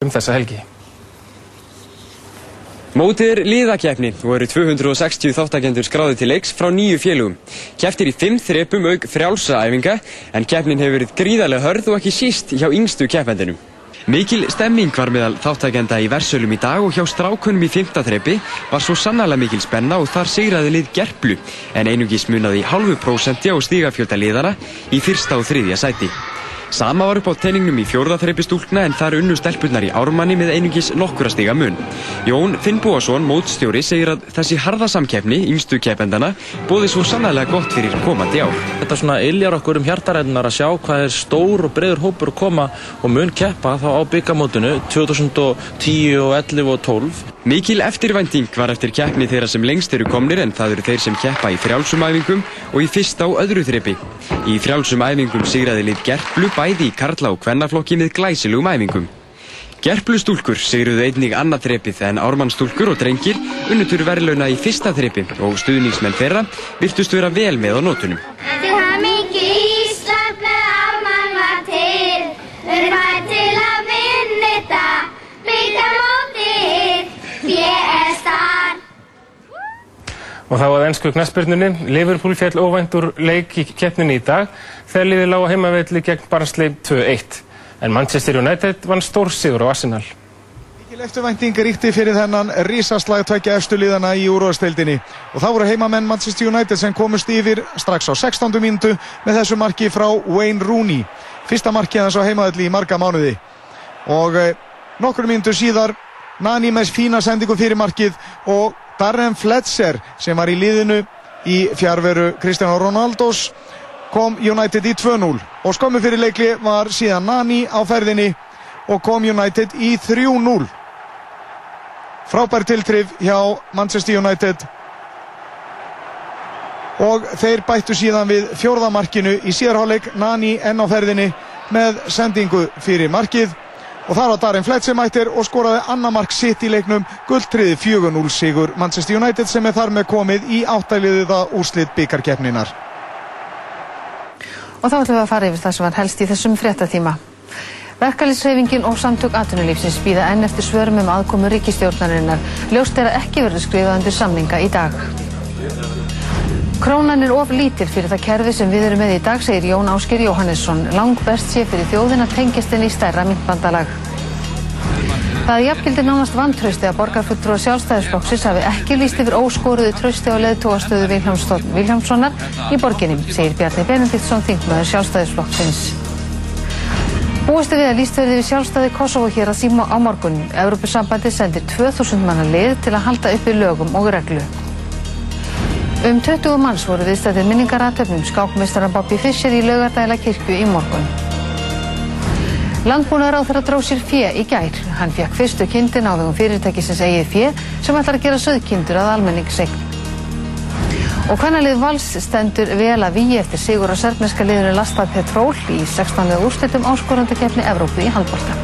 um þessa helgi. Mótið er liðakeppni og eru 260 þáttakendur skráði til leiks frá nýju félugum. Keftir í fimm þrepum auk frjálsa æfinga en keppnin hefur verið gríðarlega hörð og ekki síst hjá yngstu keppendinum. Mikil stemming var meðal þáttakenda í versölum í dag og hjá strákunum í fymta þrepi var svo sannarlega mikil spenna og þar sigraði lið gerplu en einungis munaði halvu prósenti á stígafjölda liðana í fyrsta og þriðja sæti. Sama var upp á teiningnum í fjórðaþreipi stúlkna en þar unnu stelpunnar í ármanni með einungis nokkura stiga mun. Jón Finnbúason, mótstjóri, segir að þessi harða samkeppni, yngstu keppendana, bóði svo sannlega gott fyrir komandi ár. Þetta svona illjar okkur um hjartaræðinar að sjá hvað er stór og breyður hópur að koma og mun keppa þá á byggamótinu 2010 og 11 og 12. Mikil eftirvænting var eftir keppni þeirra sem lengst eru komnir en það eru þeir sem keppa í frjálsum æfingum og í fyrsta og öðru þreipi. Í frjálsum æfingum sigraði lið Gerplu bæði í karla og kvennaflokki með glæsilugum æfingum. Gerplu stúlkur sigruðu einnig annað þreipið en ármannstúlkur og drengir unnutur verðlauna í fyrsta þreipi og stuðningsmenn þeirra virtust vera vel með á nótunum. Og þá að ennsku knæspyrnunni, Liverpool fjall óvænt úr leik í keppninni í dag þegar liðið lág á heimavelli gegn Barnsley 2-1. En Manchester United vann stór sigur á Arsenal. Mikil eftirvænting ríkti fyrir þennan risaslag tvekja efstu liðana í úrvasteildinni og þá voru heimamenn Manchester United sem komust yfir strax á 16. mínútu með þessu marki frá Wayne Rooney. Fyrsta marki hans á heimavelli í marga mánuði og eh, nokkur mínútu síðar Nani með fína sendingu fyrir markið og Darren Fletcher sem var í liðinu í fjárveru Cristiano Ronaldos kom United í 2-0 og skömmu fyrir leikli var síðan Nani á ferðinni og kom United í 3-0 frábær tiltrif hjá Manchester United. Og þeir bættu síðan við fjórðamarkinu í síðarháleik Nani enn á ferðinni með sendingu fyrir markið og þar var Darren Fletcher mættir og skoraði annar mark sitt í leiknum guldtriði 4-0 sigur Manchester United sem er þar með komið í áttæliðiða úrslit byggarkeppninar Og þá ætlum við að fara yfir það sem var helst í þessum fréttatíma. Verkalýsreifingin og samtök atvinnulífsins býða enn eftir svörum um aðkomu ríkistjórnarinnar. Ljóst er að ekki verður skrifað undir samninga í dag. Krónan er of lítil fyrir það kerfi sem við erum með í dag, segir Jón Ásker Jóhannesson. Lang best sé fyrir þjóðin að tengjast henni í stærra myndbandalag. Það jafngildi nánast vantrausti að borgarfulltrúa sjálfstæðisflokksins hafi ekki líst yfir óskoruðu trausti á leðtóastöðu Viljámssonar í borginni, segir Bjarni Benediktsson, þingmaður sjálfstæðisflokksins. Búist er við að líst verði við sjálfstæði Kosovo hér að síma á morgun. Európusambandi sendir 2000 manna lið til að halda uppi lögum og reglu. Um 20 manns voru viðstæðið minningaratöfnum skákmeistaran Bobby Fischer í laugardæla kirkju í morgun. Landbúnaður á þeirra dróð sér fjö í gær. Hann fekk fyrstu kindin á vegum fyrirtækisins eigið fjö sem ætlar að gera söðkindur að almenningssegn. Og hvernalið vals stendur vel að víi eftir sigur á serfneska liðinu Lastað Petról í 16. úrslitum áskorandakefni Evrópu í handbolta.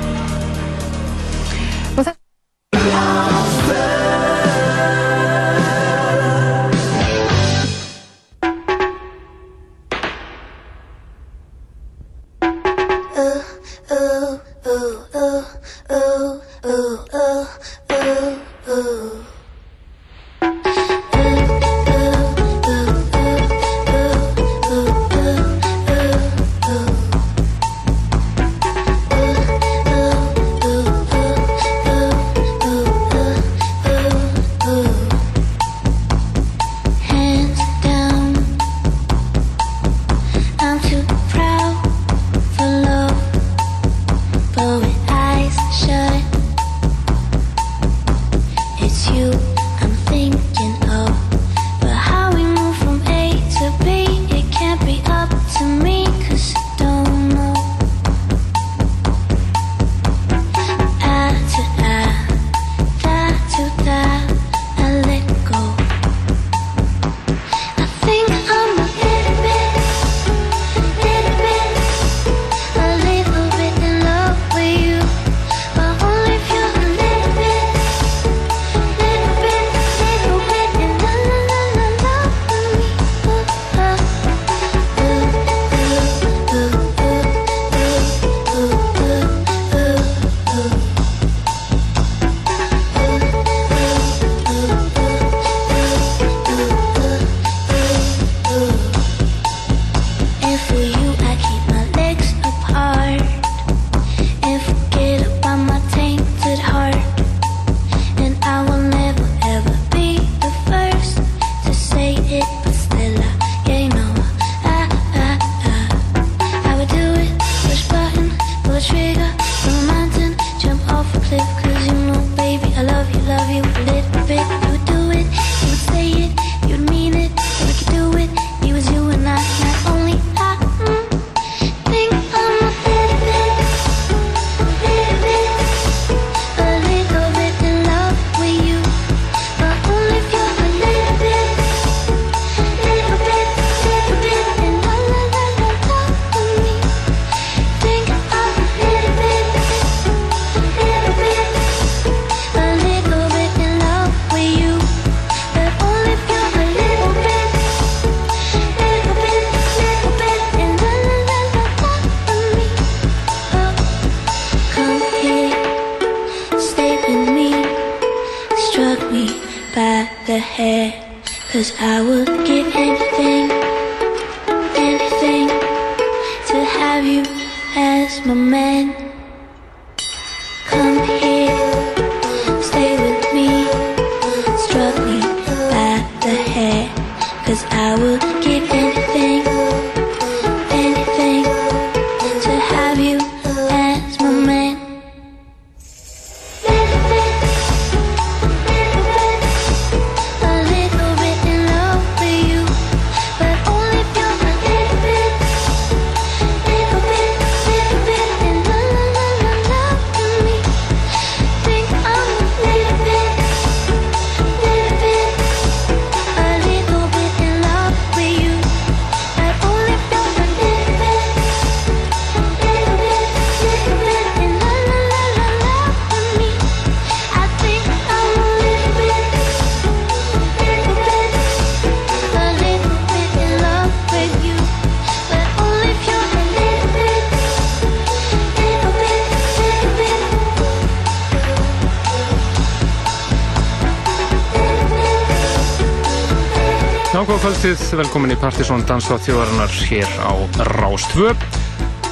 Velkomin í Partisón Danstátt þjóðarinnar hér á Rástvö.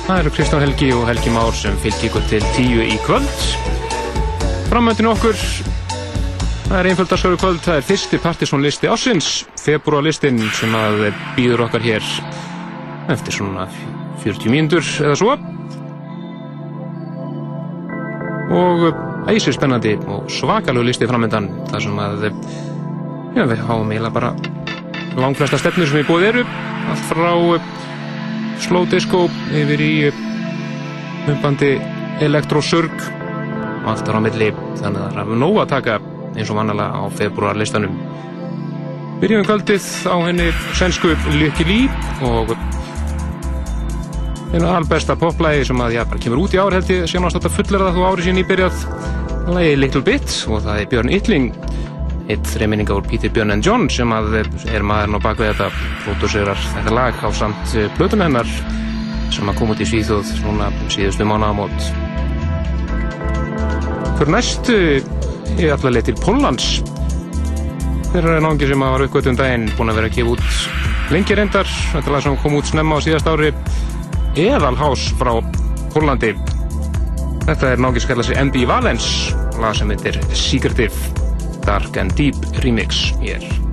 Það eru Kristján Helgi og Helgi Már sem fylgir ykkur til tíu í kvöld. Framöndin okkur, það er einföldarskar í kvöld, það er fyrsti Partisón listi ásins, februarlistin sem að býður okkar hér eftir svona 40 mínútur eða svo. Og æsir spennandi og svakalegu listi framöndan, þar sem að Já, við háum eiginlega bara langflesta stefnur sem við búið eru. Allt frá uh, slow disco yfir í uh, umbandi elektrosurg og allt er á milli. Þannig að það er nóg að taka eins og vannalega á februarlistanum Byrjum kvöldið á henni svensku Lykke Lý og einu albesta poplægi sem að já, bara kemur út í ár held ég. Sérnast þetta fullir það þú árið sín í byrjað lægi Little Bit og það er Björn Ytling eitt þreiminninga úr Peter Björn and John sem að er maðurinn á bakvið þetta. Pródúserar þetta lag á samt blöðun hennar sem að koma út í Svíþjóð svona síðustu mánaðamót. Fyrir næstu ætla að leið til Póllands. Þeirra er náðungi sem að var uppgötum daginn búin að vera að gefa út lengi reyndar. Þetta lag sem kom út snemma á síðast ári Eðalhás frá Póllandi. Þetta er náðungi sem kallar sig MB Valens. Lag sem heitir Secretive Dark and Deep remix hér.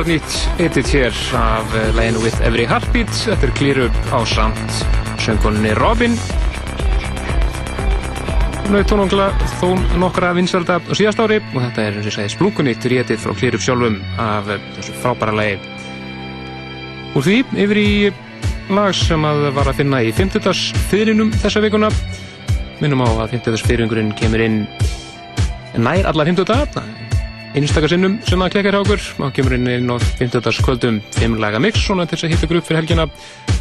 Frábært nýtt edit hér af læginu With Every Heartbeat. Þetta er klýru á samt söngunni Robin. Naut þó nokkla, þó nokkra vinsalda á síðast ári og þetta er eins og ég segi splunkunýtt rétið frá klýru sjálfum af þessu frábæra lægi. Úr því yfir í lag sem að var að finna í 50. fyririnum þessa vikuna. Minnum á að 50. fyrirringurinn kemur inn nær alla 50. einstakar sinnum sem að klekkar hjá okkur og kemur inn inn á 50. kvöldum 5 laga mix svona til þess að hitta grupp fyrir helgina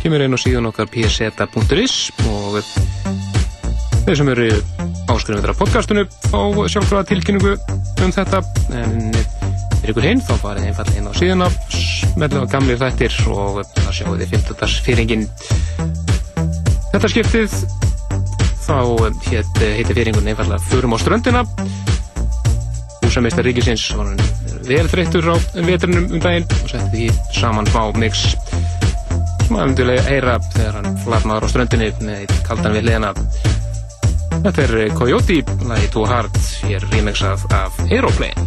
kemur inn á síðan okkar pseta.is og þeir sem eru áskrifin þetta podcastinu fá sjálfkrafa tilkynningu um þetta en fyrir ykkur hinn þá farið einfallega inn á síðan með gamlir þættir og það sjáu þið 50. fyringin þetta skiptið þá hétt heiti fyringun einfallega Förum á ströndina húsameistar ríkisins. Var hann vel þreyttur á vetrunum um daginn og setti því saman fá mix. Sem að umdulega heyra þegar hann flarnar á ströndinni með kaldan við leðina Þetta er Coyote, lagi Too Hard hér remixað af Aeroplane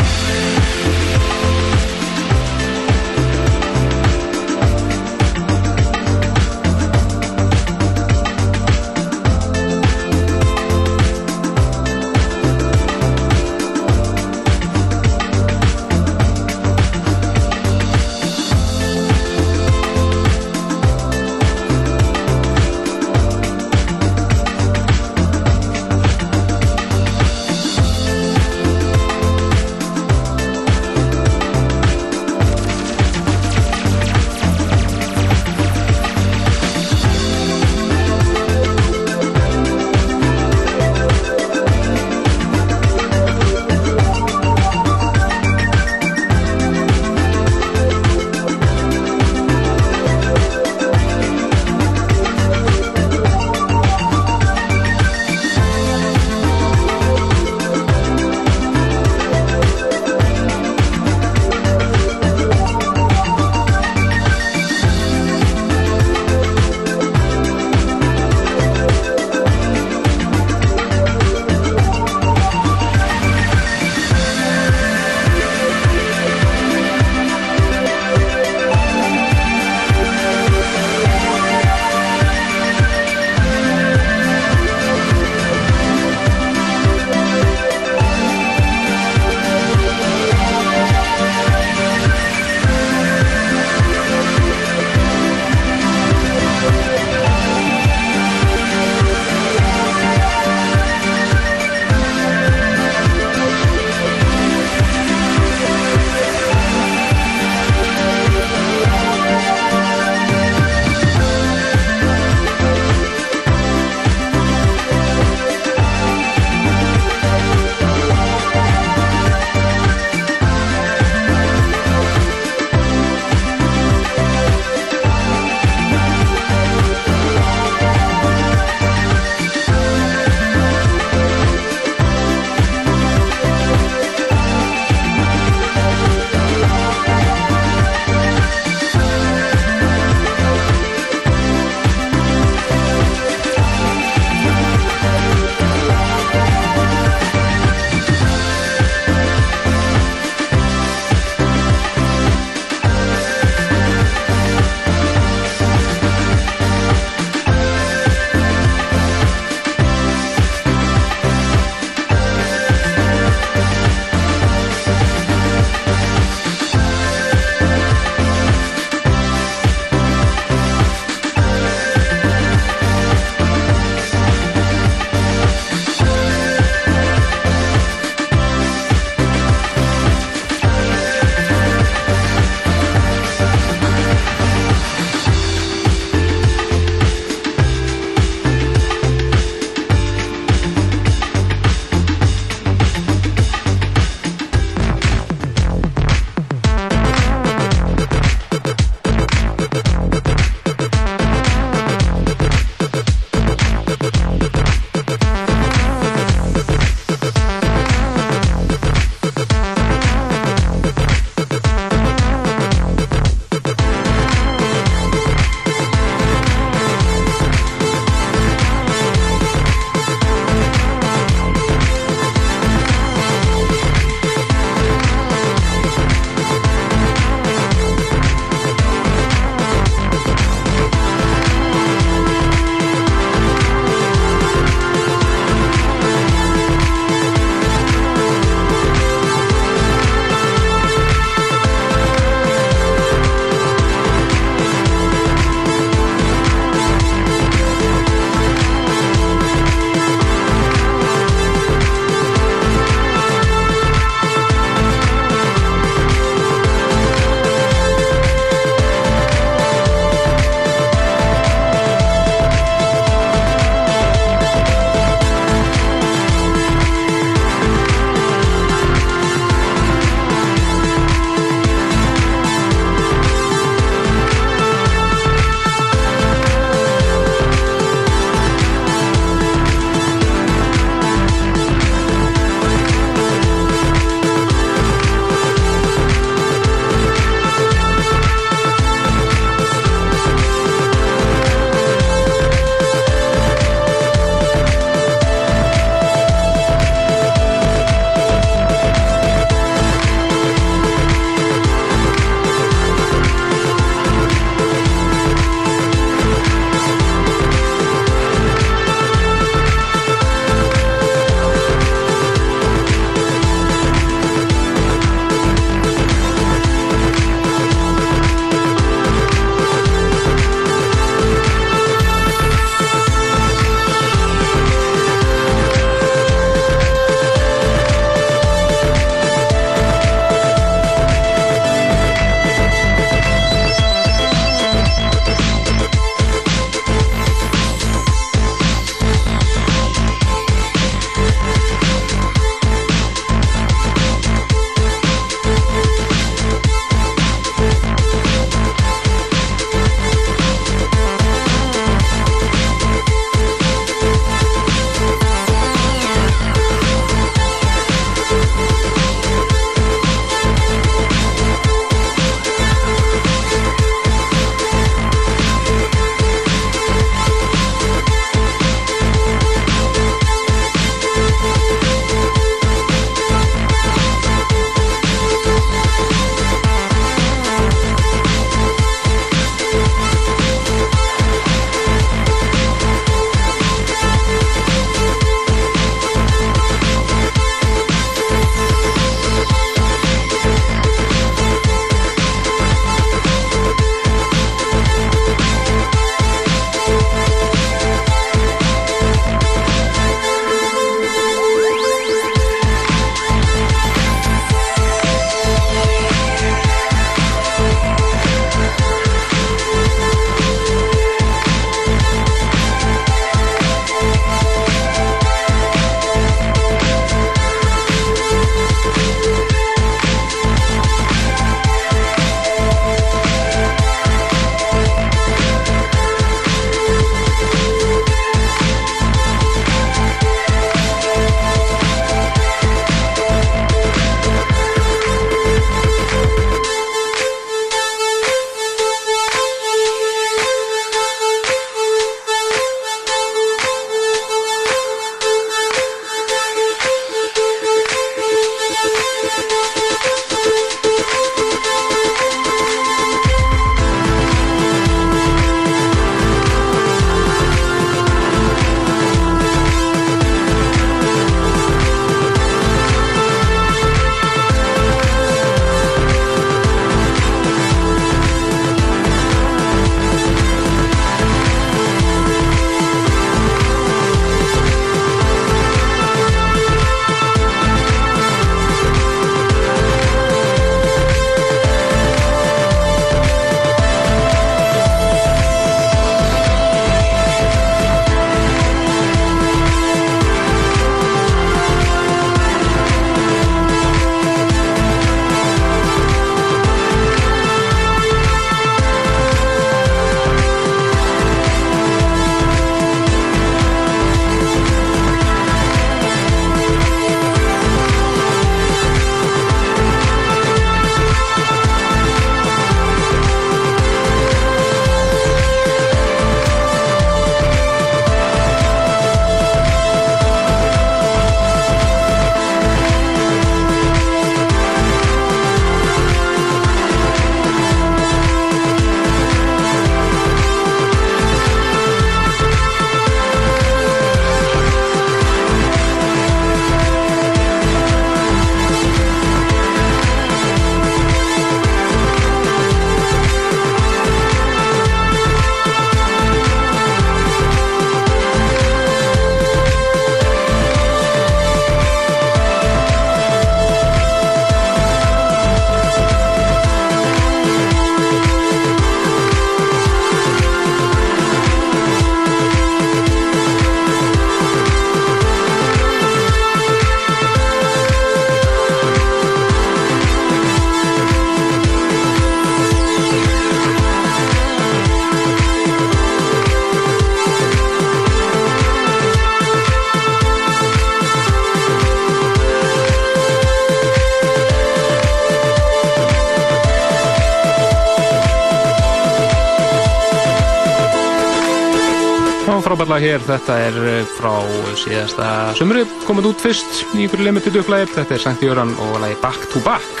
lag hér, þetta er eh, frá síðasta sömri, komið út fyrst í ykkur limited upplæði, þetta er Sankt Jöran og lagi Back to Back.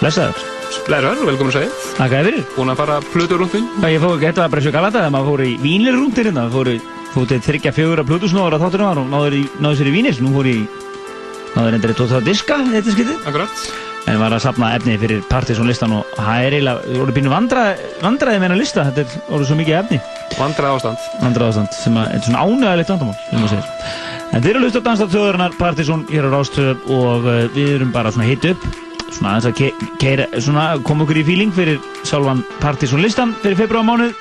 Blessaður. Blærhör, velkomin að segja. Takk að fyrir. Búin að fara plöturrúndin. Já, ég fór, þetta var bara svo galata þegar maður fór í vínir rúndir hérna. Fór, fór til þryggja fjögur að plötusnóður á þáttunum var og náður, í, náður sér í vínir. Nú fór ég, náður endur í tótt diska, þetta skiltið. Akkurat. En var að sapna efni fyrir Partiðsson listan og það er eiginlega, það voru býnum vandraði, vandraði með hennar lista, þetta er voru svo mikið efni. Vandraði ástand. Vandraði ástand, sem er svona ánægilegt vandamál, sem maður segir. En þið eru að hlusta á Danstátt þjóðurinnar, Partiðsson hér á Rástöð og uh, við erum bara svona hitt upp, svona aðeins að ke keira, svona koma okkur í fíling fyrir sjálfan Partiðsson listan fyrir februarmánuð.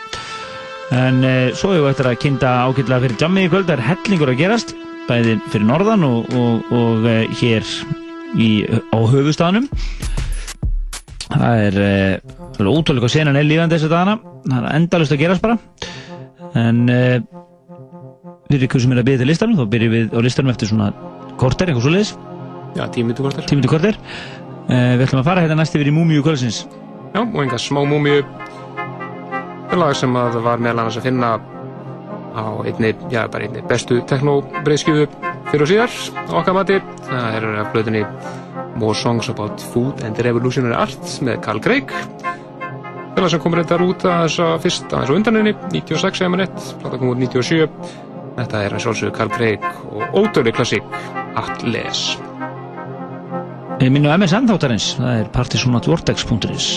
En uh, svo hefur við eftir að kynnta ágætlega fyrir jammið í kvöld, það er hellingur að gerast, bæði fyrir norðan og, og, og uh, hér í, á höfustaðnum. Það er uh, ótrúlega senan er lífandi þessu dagana, það er endalust að gerast bara. En uh, fyrir ykkur sem er að byrja til listanum, þá byrjum við á listanum eftir svona korter, eitthvað svo leiðis, Já, tímyndu korter. tímið til korter. Uh, við ætlum að fara hérna næst yfir í Múmiu kvöldsins. Já, og enga smá múmiu. Það er lag sem að var meðal annars að finna á einni, já, bara einni bestu teknobreiðskjöfu fyrir og síðar okkar mati. Það er af blöðinni More Songs About Food and Revolutionary Art með Carl Craig. Lag sem kom reyndar út að þess að fyrst aðeins á undaninni, 96 eða maður nett, plata kom út 97. Þetta er að sjálfsögðu Carl Craig og ódöðli klassík Atlas. Við minnum MSN þáttarins, það er partysonatvortex.is.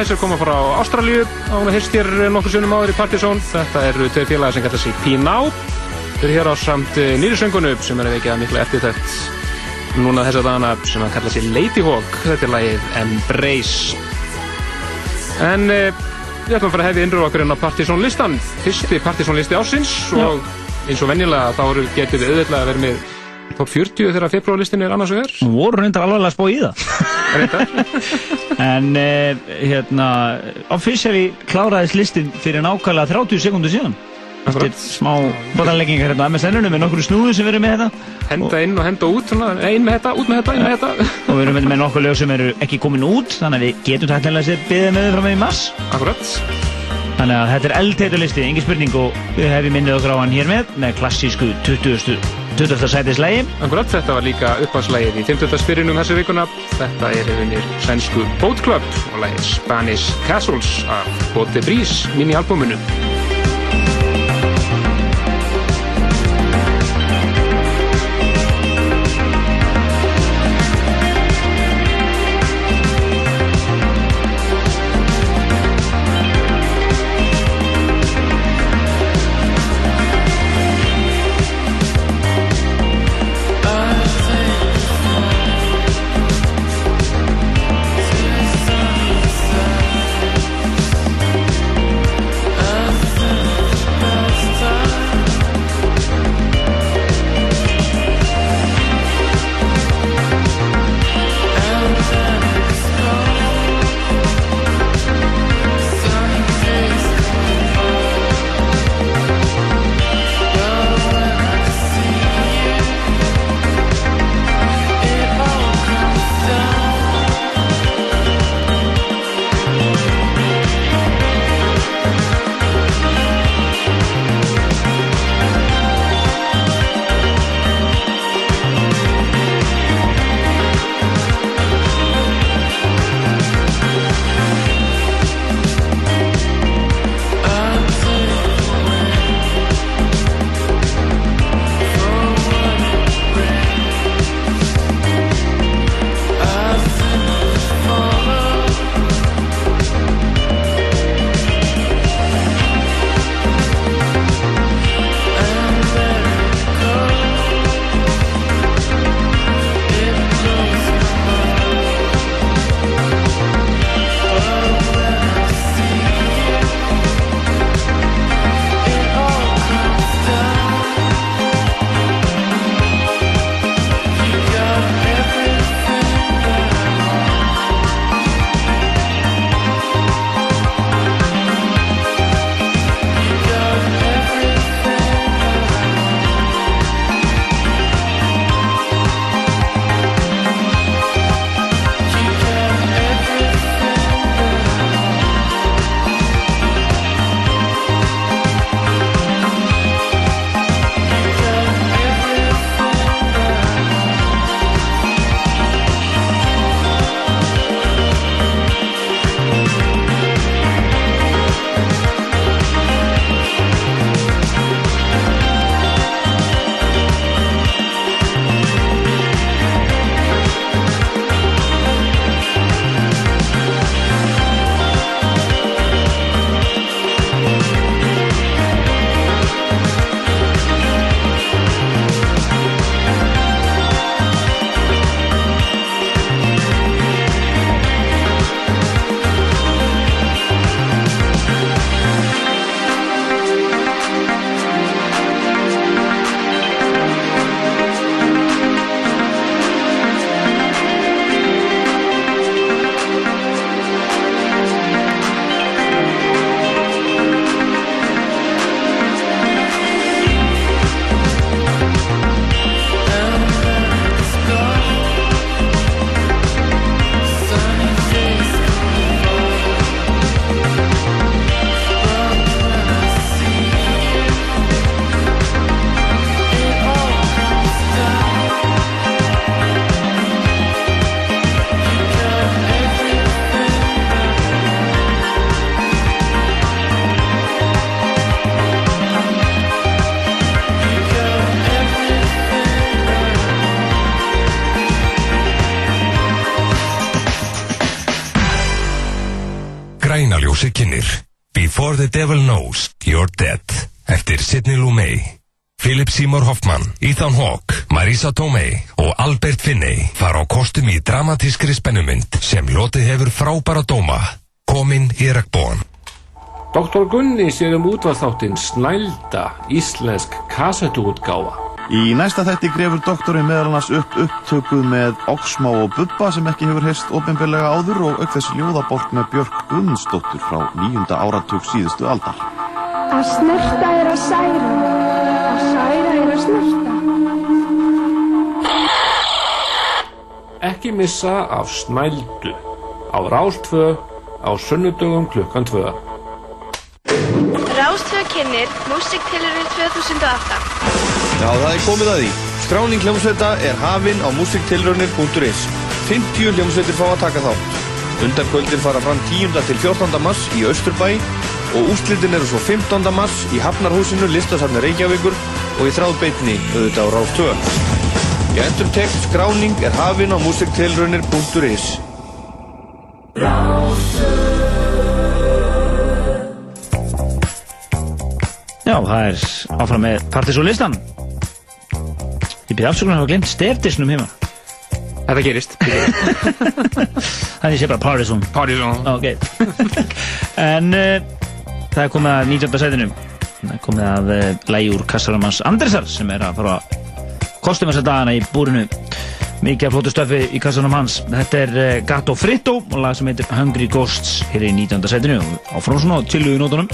Já, þessir koma frá Ástralíu og hún hirst hér nokkur sunnum áður í Partizón. Þetta eru tveir félagar sem kallar sig P-Now. Þau eru hér á samt nýri söngunum sem er að veikja mikla eftirtækt núna þessa dagana sem að kalla sig Lady Hawk. Þetta er lagið Embrace. En eh, við ætlum að fara að hefja innröðu okkur inn á Partizón listan. Fyrsti Partizón listi ásins og eins og venjulega þá getum við auðvitað að vera með top 40 þegar februarlistin er annars vegar. Nú voru reyndar alveg að spá í það. en uh, hérna, officially kláraðist listin fyrir nákvæmlega 30 sekundur síðan. Eftir smá botanleggingar hérna á MSN-unum með nokkru snúðum sem verið með þetta. Henda inn og henda út, svona, ein með þetta, út með þetta, inn með þetta. Og við erum með, nokkur lög sem eru ekki komin út, þannig að við getum tæknilega sér byggðið með þau frá með í mars. Akkurat. Þannig að þetta er eldheitur listi, engin spurning og við hefum minnið okkur á hann hér með með klassísku 20. 20. sætislægi. Akkurat, þetta var líka uppáðslægið í 50. spyrinum þessu vikuna. Þetta er yfir sænsku Boat Club og lægið Spanish Castles af Bote Breeze, mini-albuminu. Bænaljósi kynir Before the Devil Knows You're Dead eftir Sidney Lumet Philip Seymour Hoffman, Ethan Hawke, Marisa Tomei og Albert Finney fara á kostum í dramatískri spennumynd sem lotið hefur frábæra dóma Komin í regnbóan Dr. Gunni sér um útvarþáttinn Snælda, íslensk kassettuútgáfa. Í næsta þætti grefur doktorinn meðal annars upp upptökuð með Oxmá og Bubba sem ekki hefur heyrst ofinbeglega áður og auk þess ljóðabólt með Björk Guðmundsdóttur frá nýjunda áratug síðustu aldar. Að snerta er að særa, að særa er að snerta. Ekki missa af Snældu á Rástfö á sunnudögum klukkan 2. Rástföð kynir Músiktilurinn 2008 Já, það er komið að því. Skráning hljómsveita er hafin á musiktilraunir.is. 50 hljómsveitir fá að taka þátt. Undankvöldin fara fram 10. til 14. mars í Austurbæ og úrslitin eru svo 15. mars í Hafnarhúsinu listasafni Reykjavíkur og í þráðbeitni auðvitað á 2. Ég endur tekst skráning er hafin á musiktilraunir.is. Já, það er áfram með Partisón listan. Ég byrði afsökunar að hafa glemt stefdisnum heima. Þetta gerist. Þannig sé bara Partisón. Partisón. Ok. en uh, það er komið að 19. sætinu. Það er komið að uh, lægi úr Kassaramans Andresar sem er að fara að kostum þessa dagana í búrinu. Mikið af flótu stöfi í kassanum hans. Þetta er uh, Gato Fritto og lag sem heitir Hungry Ghosts hér í 19. sætinu og áfram svona til í nótunum.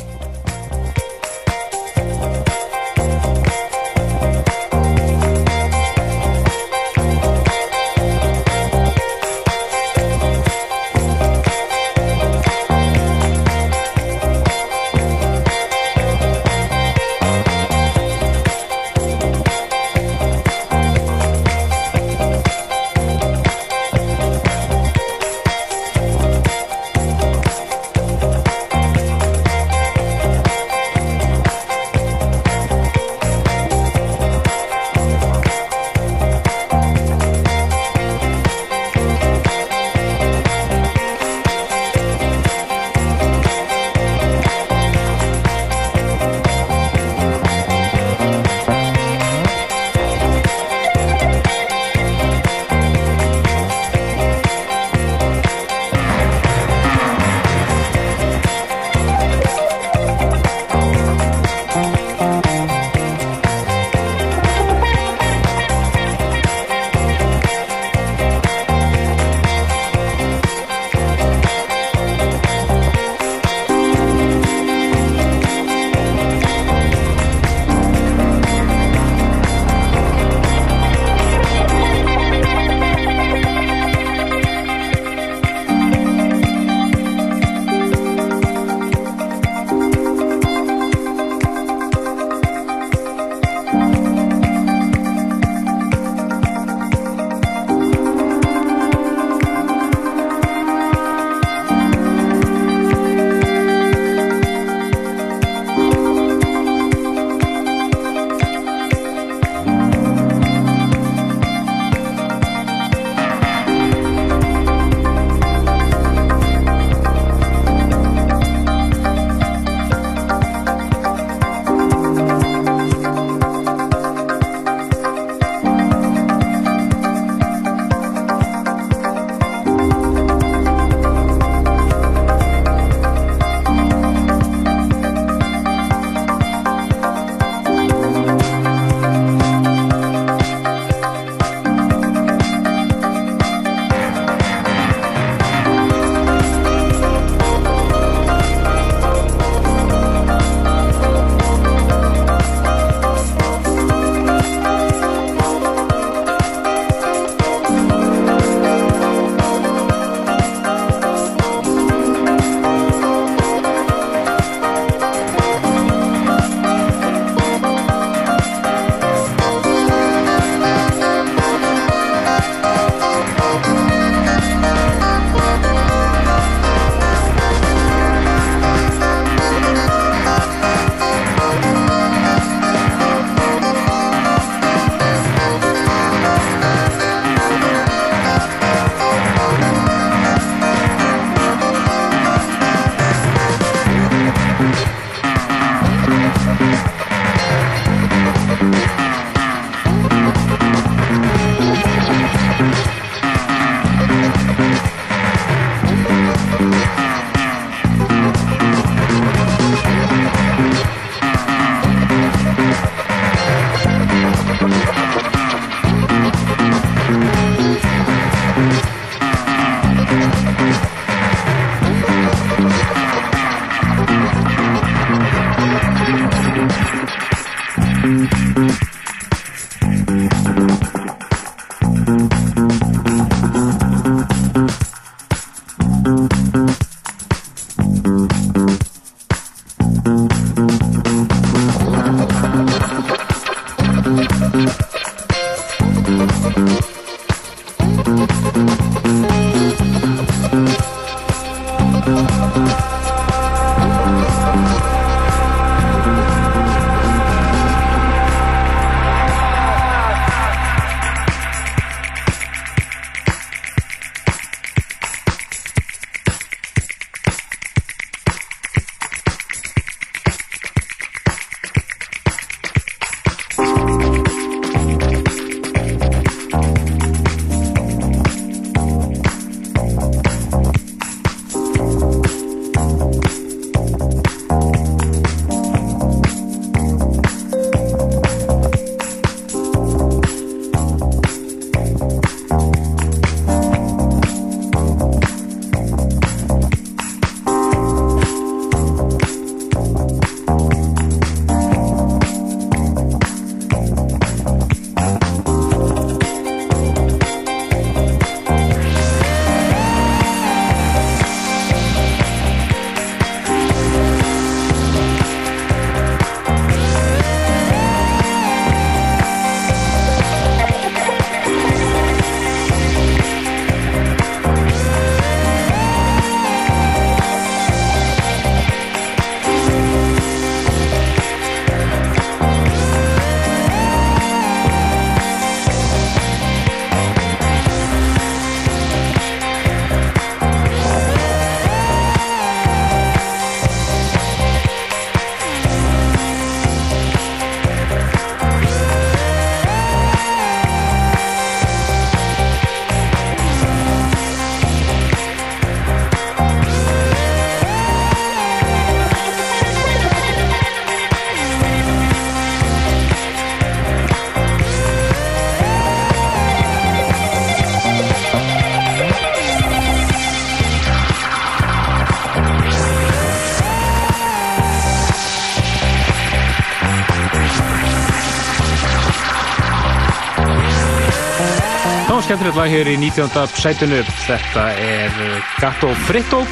Skemmtilegt lag hér í 19. sætunu. Þetta er uh, Gatto Fritto,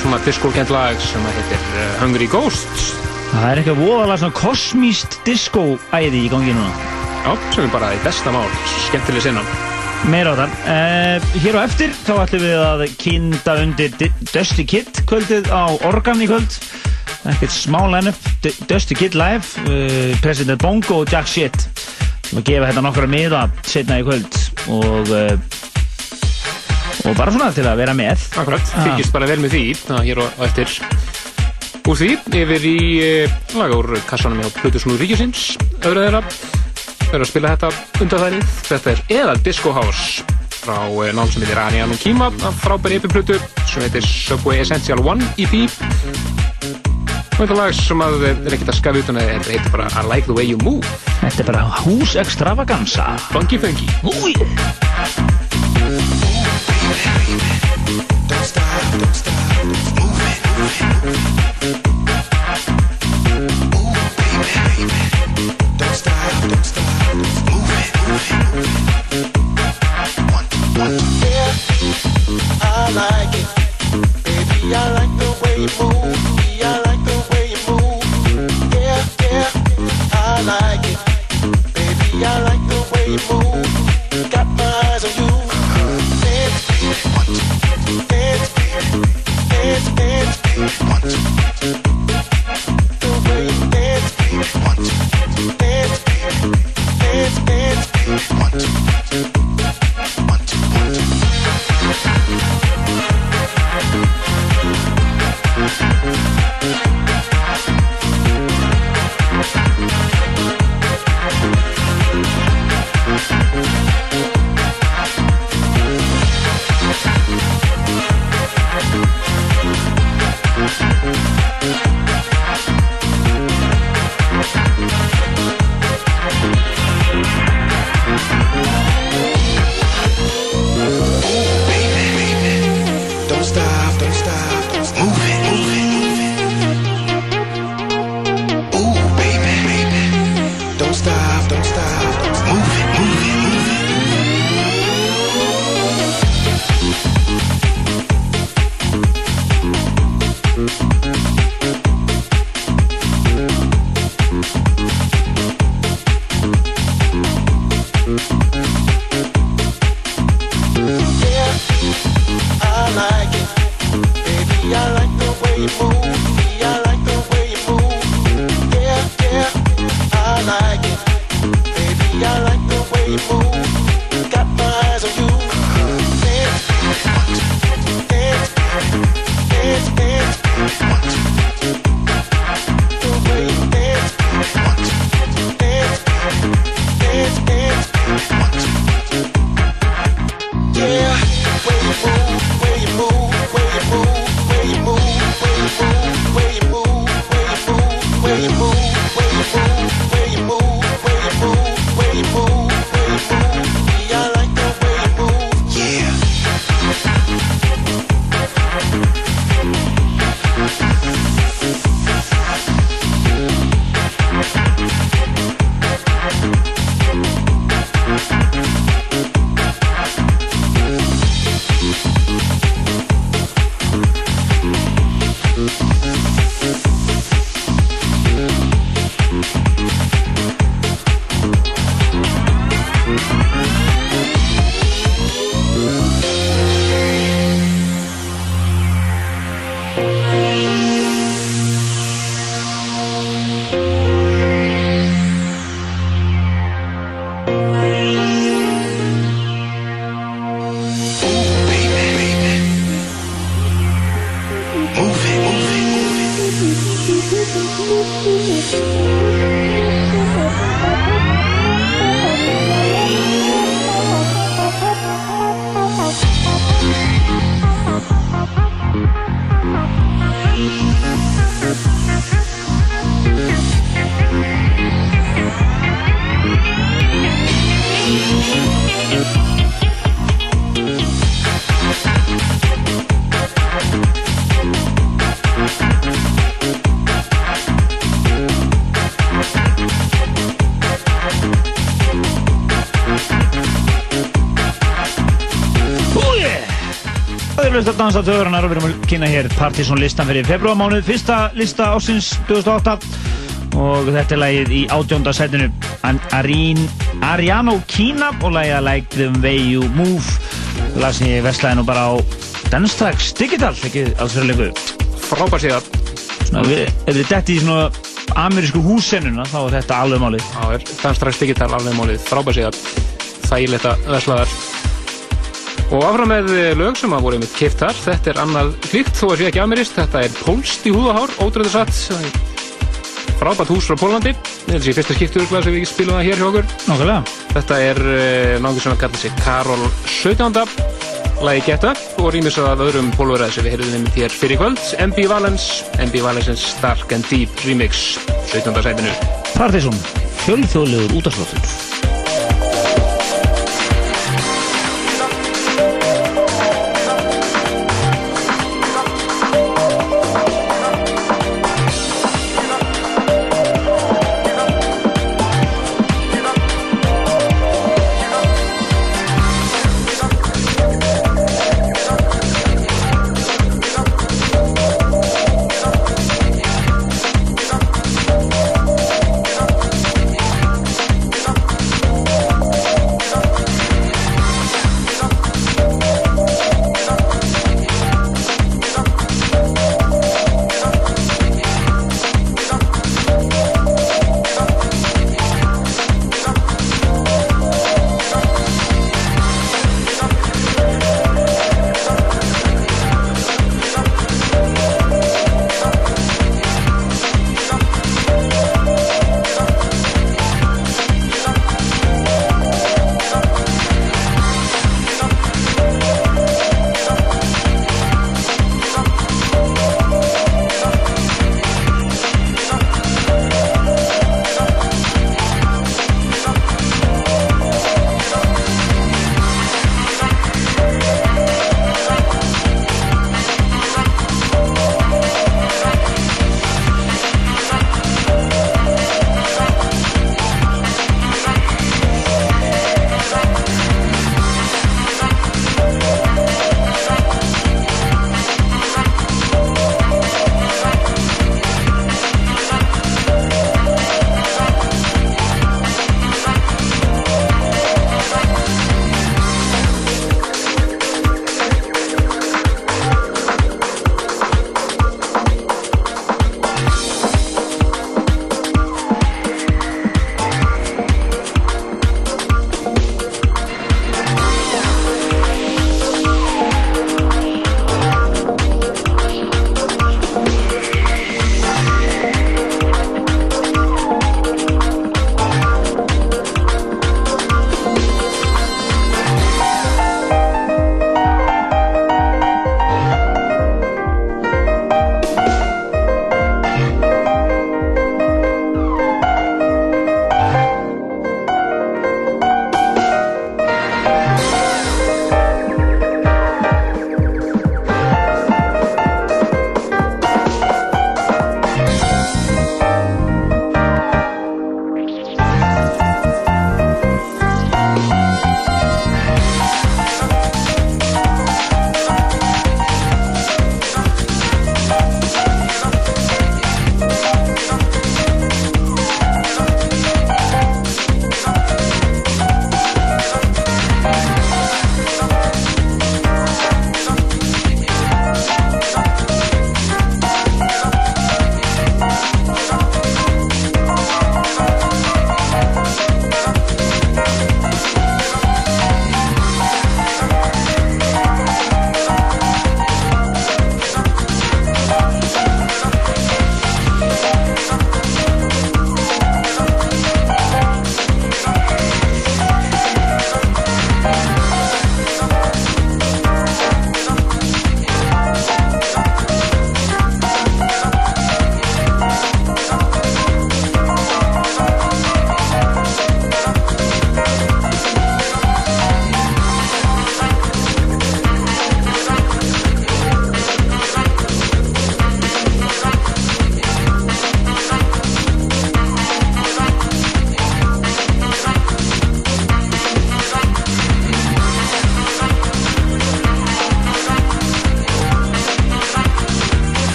svona diskokent lag sem heitir uh, Hungry Ghosts. Það er eitthvað voðalega svona kosmíst disco-æði í gangi núna. Já, sem er bara í besta mál, skemmtileg sinna. Meira á það. Uh, hér á eftir þá ætlum við að kynda undir Di- Dusty Kid kvöldið á Organ í kvöld. Ekkert smá line-up. Dusty Kid live, uh, President Bongo og Jack Shit. Við gefa þetta nokkra miða setna í kvöld og, uh, og bara svona til að vera með. Akkurat, Ah. fylgist bara vel með því, það hér á eftir. Úr því, yfir í uh, lag úr kassanum hjá Plutusnúð Ríkjusins, öðru þeirra. Eru að spila þetta undanþærið. Þetta er Eðal Disco House frá uh, nám sem heitir Anian og Kima, af frábæri EP-plutu sem heitir Subway Essential 1 EP. Þetta lag sem að er ekkert að skafi utan að þetta heitir bara I Like The Way You Move. Þetta er bara hús extravaganza. Funky funky. Úi! I like it. Baby, I like the dansa töðurnar og við erum að kynna hér Partiðsson listan fyrir februarmánuð, fyrsta lista ásins 2008 og þetta er lagið í átjónda setinu. Ariano Kina og lagið að Like the Way You Move. Lag sem ég veslaði nú bara á Danstrax Digital, ekki alls fyrir leiku Frábær síðan Svona, við, ef við detti í svona amerísku húsennuna þá er þetta alveg málið. Það Danstrax Digital alveg málið, frábær síðan þægilegt að vesla þar og áfram með lög sem að voru keift þar. Þetta er annað klíkt þó að sé ekki ameríst þetta er Pólst í húðahár, ótrúður satt. Frábært hús frá Pólandi. Þetta er sér fyrsta skiptur sem við spilum það hér hjá okkur. Nákvæmlega. Þetta er uh, náttúrulega sem að kalla sig Karol 17. lagi Get Up og rýmis að öðrum pólverðað sem við heyrðum einmitt hér fyrir kvöld. MB Valens, MB Valens's Dark and Deep Remix. 17. sætinu. Partiðsson, fjölþjóðlegur útastáttur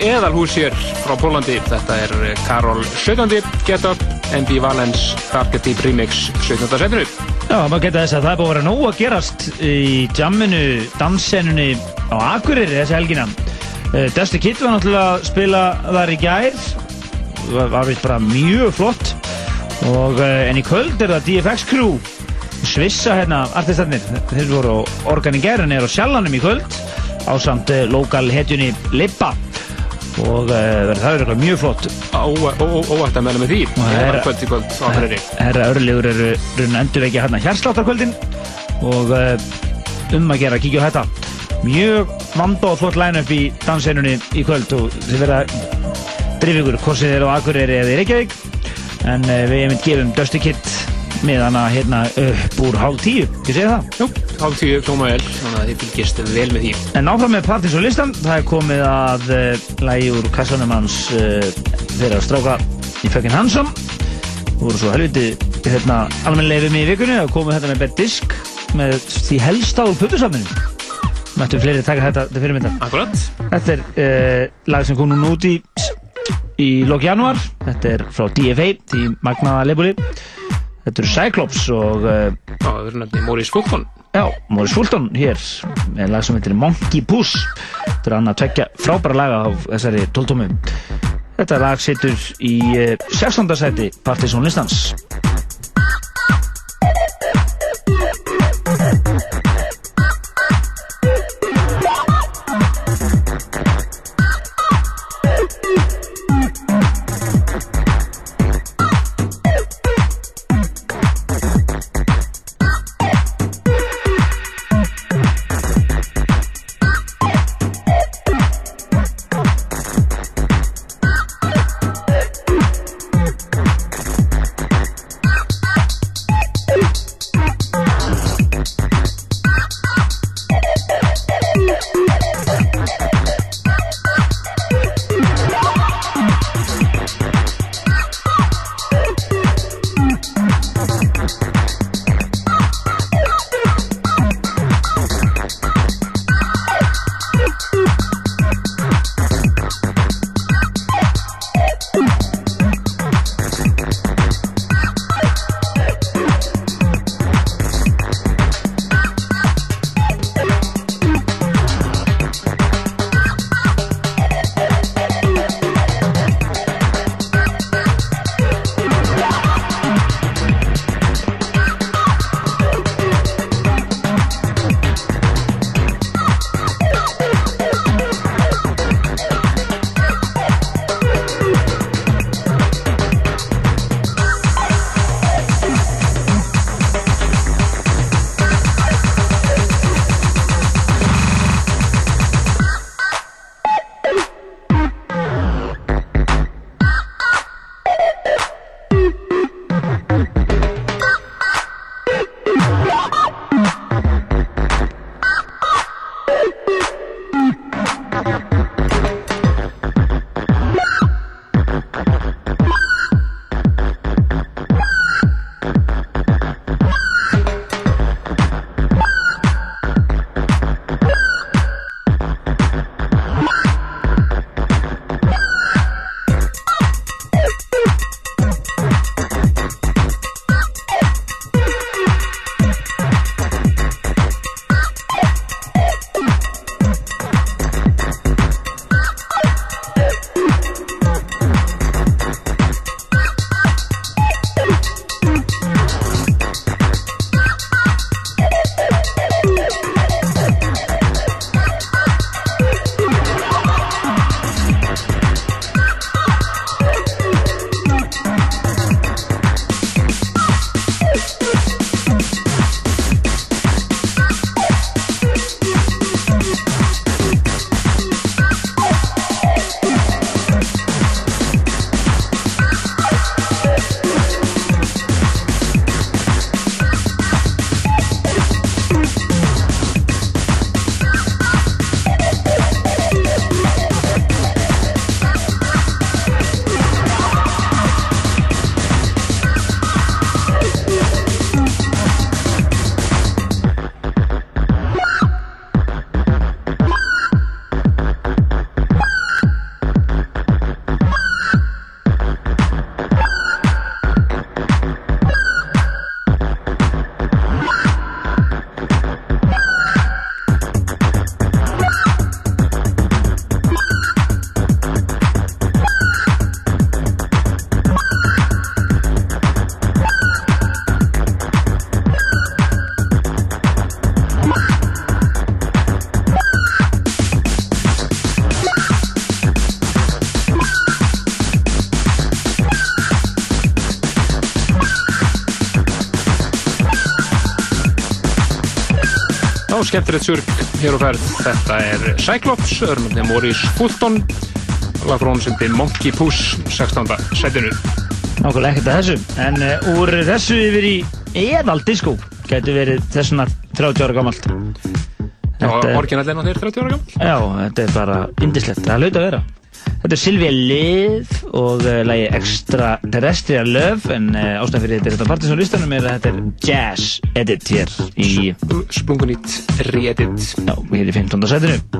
þá eðalhús hér frá Pólandi. Þetta er eh, Karol 17. Get Up, MB Valens, Archetype Remix 17. setinu. Já, maður geta þess að það er búið að vera nóg að gerast í jamminu, dansenunni á Akureyri þessi helgina. Uh, Dusty Kid var náttúrulega að spila þar í gær, var, var vist bara mjög flott og uh, en í kvöld er það DFX Crew, svissa hérna artistarnir, þeir voru á organ í gær en er á sjallanum í kvöld á samt lokal hetjunni Lippa og uh, það eitthvað mjög flott. Óvægt að meðla með því. Og Það er kvöld í kvöld á Akureyri. Herra Örlegur eru runn endurvekja hérna hérsláttarkvöldin og uh, um að gera að kíkja á þetta. Mjög vanda og flott line-up í danseinunni í kvöld og þið verða drif ykkur hvort sem þið eru á Akureyri eða í Reykjavík en uh, við hefum gefum Dusty Kid með hana hérna upp úr hálf tíu, ekki segja það? Jú, hálf tíu hljóma vel, þannig að þið fylgist vel með því. En áfram með partys og listan, það er komið að uh, lægi úr kassanum hans uh, þeirra stráka í Fucking Handsome. Það voru svo helviti hérna, almennilegum í vikunni að komið þetta með bett disk með því helsta úr pubisafninu. Mættu fleiri taka þetta til fyrirmyndar. Akkurat. Þetta er uh, lag sem kom núna út í, í lok januar. Þetta er frá DFA, því magnaða leibuli. Þetta eru Cyclops og... Já, það verður nefnir Maurice Fulton. Já, Maurice Fulton hér með lag sem heitir Monkey Puss Þetta er annað tvekja frábæra laga af þessari tóltómu Þetta lag situr í uh, 16. seti skemmtilegt surg hér og færð. Þetta er Cyclops, örnumni Morís Fulton, lagfrón sem byrjum Monkey Puss, 16. setinu. Nákvæmlega ekkert að þessu, en uh, úr þessu yfir í eðald diskó, getur verið þessuna 30 ára gammalt. Já, orginallina þeir 30 ára gammalt. Já, þetta er bara indislegt, það er laut að vera. Þetta er Silvíja Lið og uh, lægi Extra Terrestrial Love en uh, ástæðan fyrir þetta partys og listanum er að þetta er Jazz Edit hér í Splungunit Re-edit Já, við erum í 15. setinu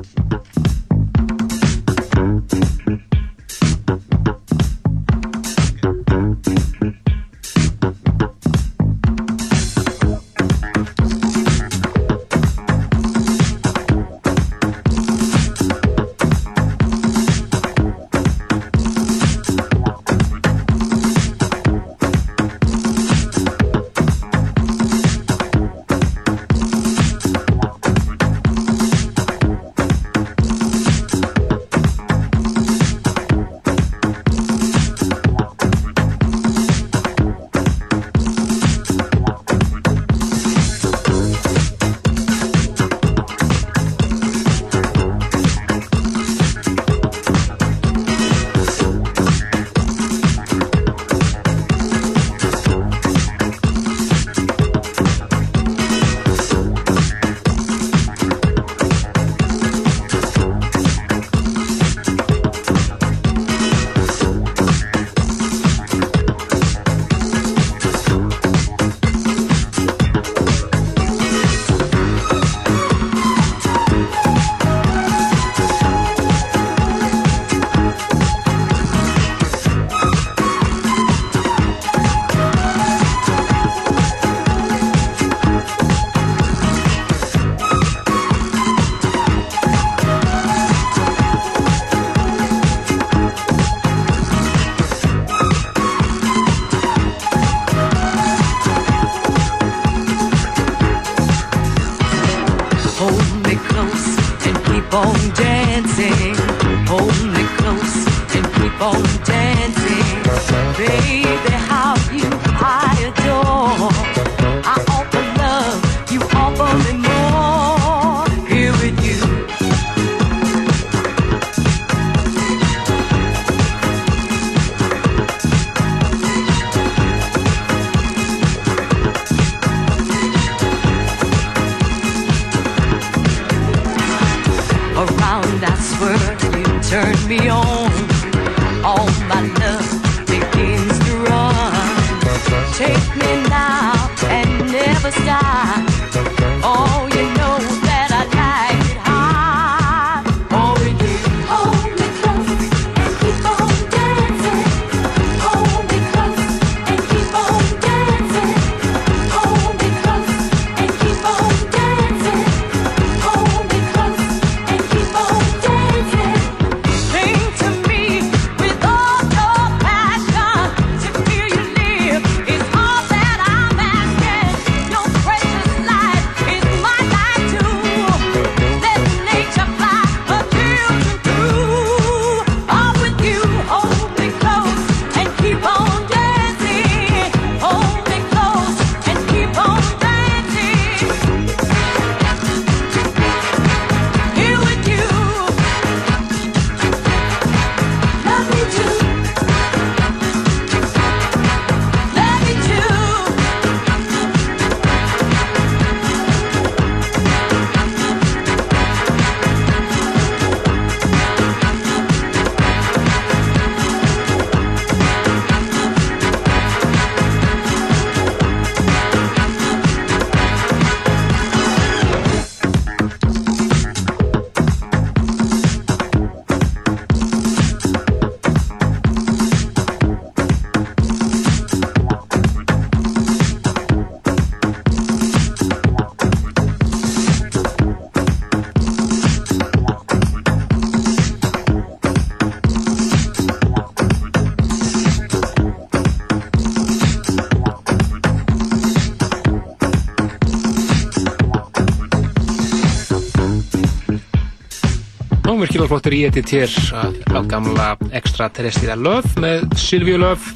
virkilega flottur í þetta til að gamla extraterrestriða löf með Silvíu löf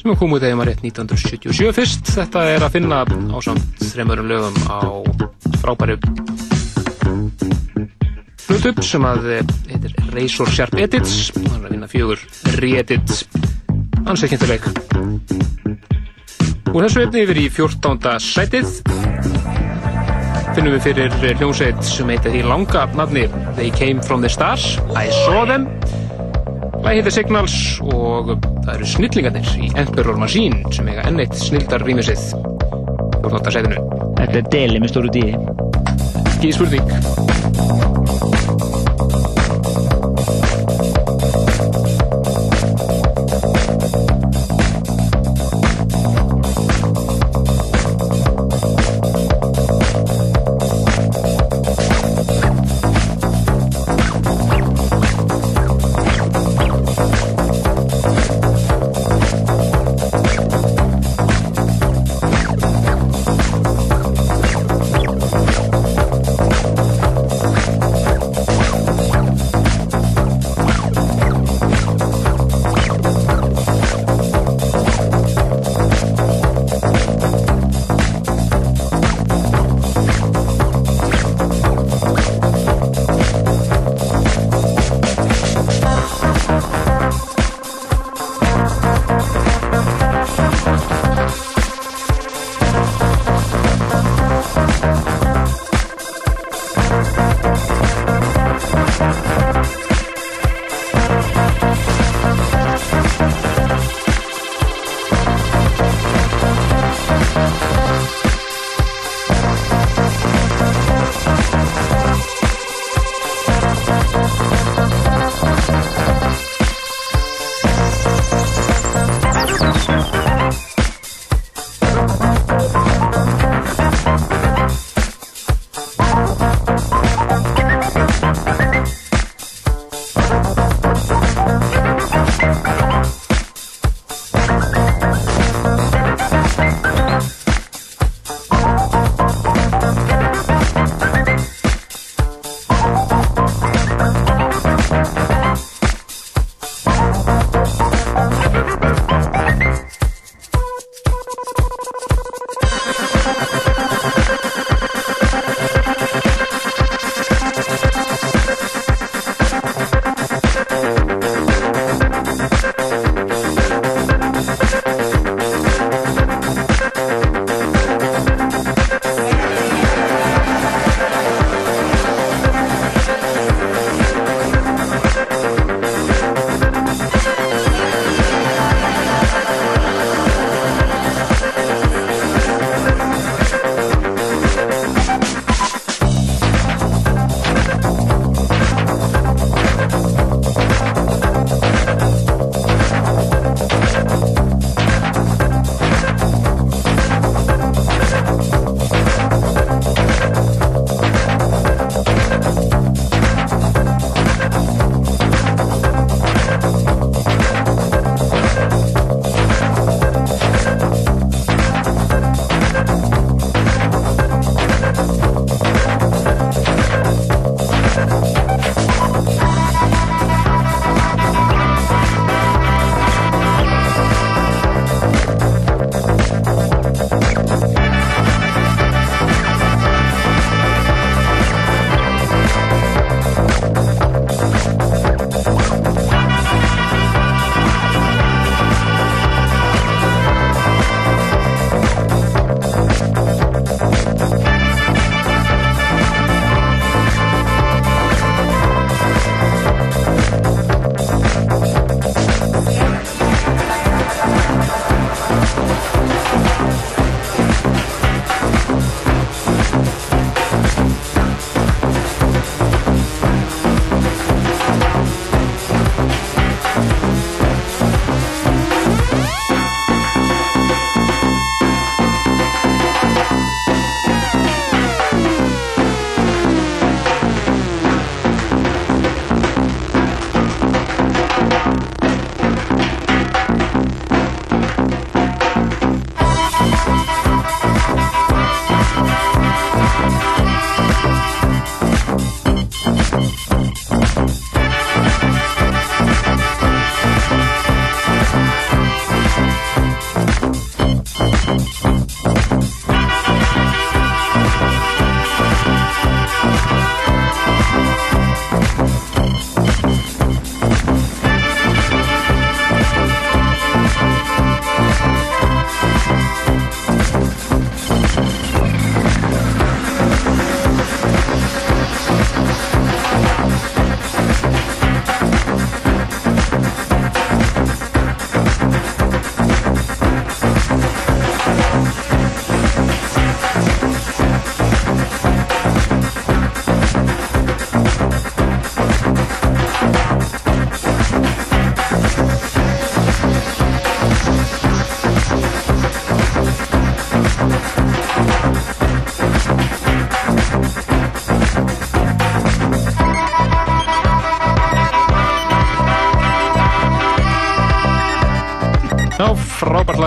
sem kom út eða maður rétt 1977 fyrst. Þetta er að finna á samt þrejum lögum á frábæru hlutup sem að eh, heitir Razor Sharp Edits. Hann er að vinna fjögur re-edit ansekkintileg úr þessu efni yfir í 14. sætið finnum við fyrir hljómsveit sem heitir í langa nafni They Came From The Stars I Saw Them Læg heitir Signals og það eru snillingarnir í Emperor Machine sem eiga enn eitt snildar rýmisið 14. sætinu Þetta er deli með stóru dýði. Ekki spurning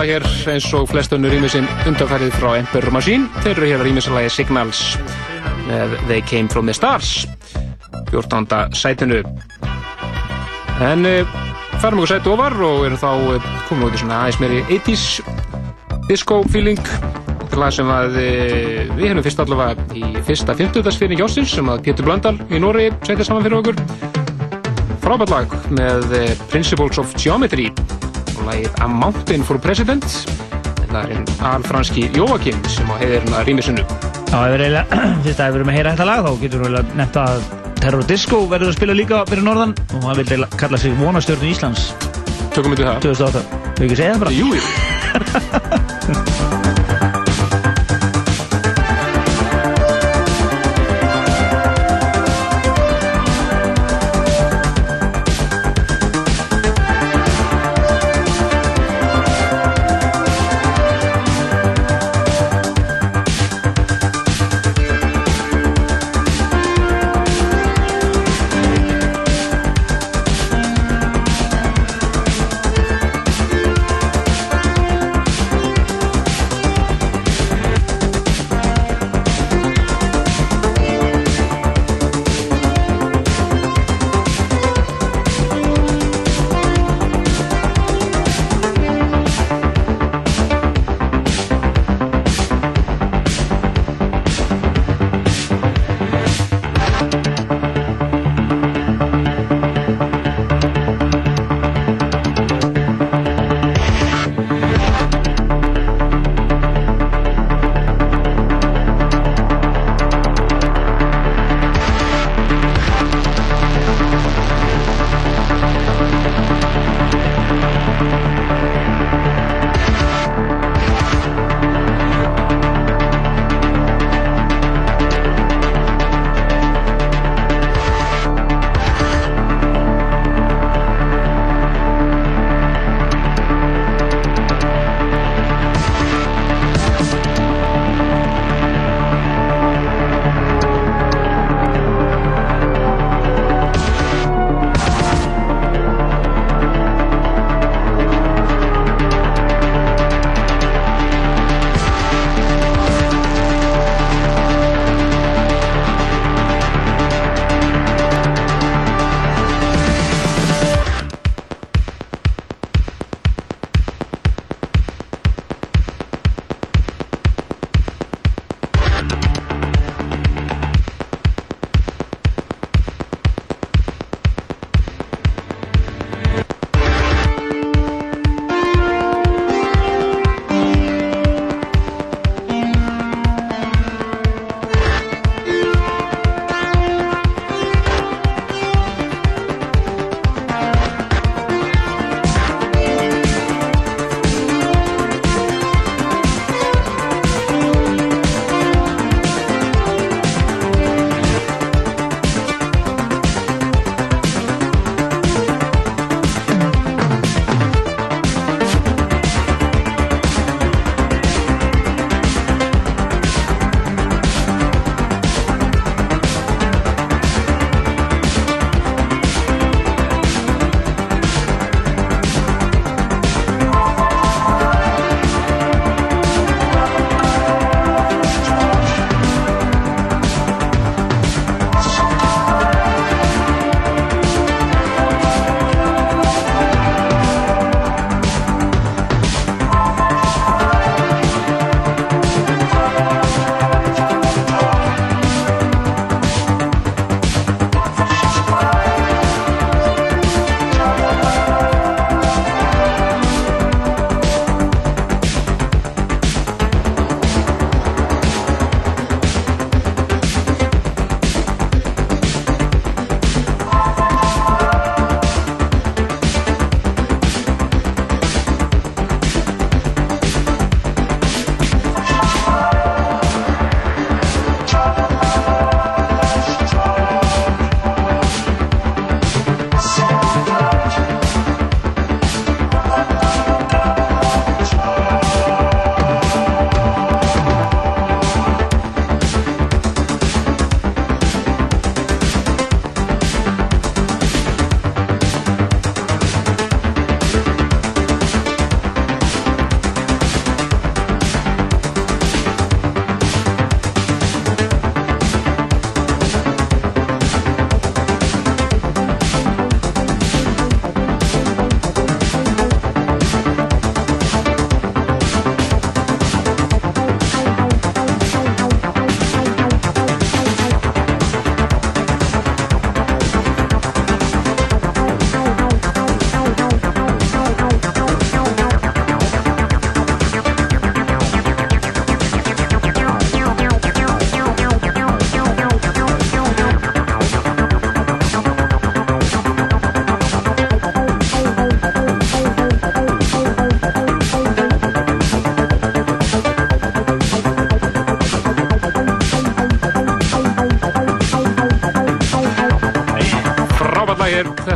lag hér eins og flest önnur rýmisinn undanfærið frá Emperor Machine. Þeir eru hér að rýmisalagi Signals með They Came From The Stars 14. sætinu. En uh, færum okkur sæti ofar og erum þá uh, komum út í svona aðeins meiri 80s disco feeling lag sem að uh, við hefum fyrst allavega í fyrsta 50. fyrir Jósins sem að Pétur Blöndal í Nóri setja saman fyrir okkur frábært lag með Principles of Geometry og lagið A Mountain for President. Þetta er alfranski Jóakim sem á heiðirna rýmisinu Já, ef við erum að heyra þetta lag þá getur við nefnt að Terror Disco verður að spila líka fyrir norðan og hann vil kalla sig vonastjörnu Íslands. Tökum við það. 2008 Við ekki segja það bara? Jú,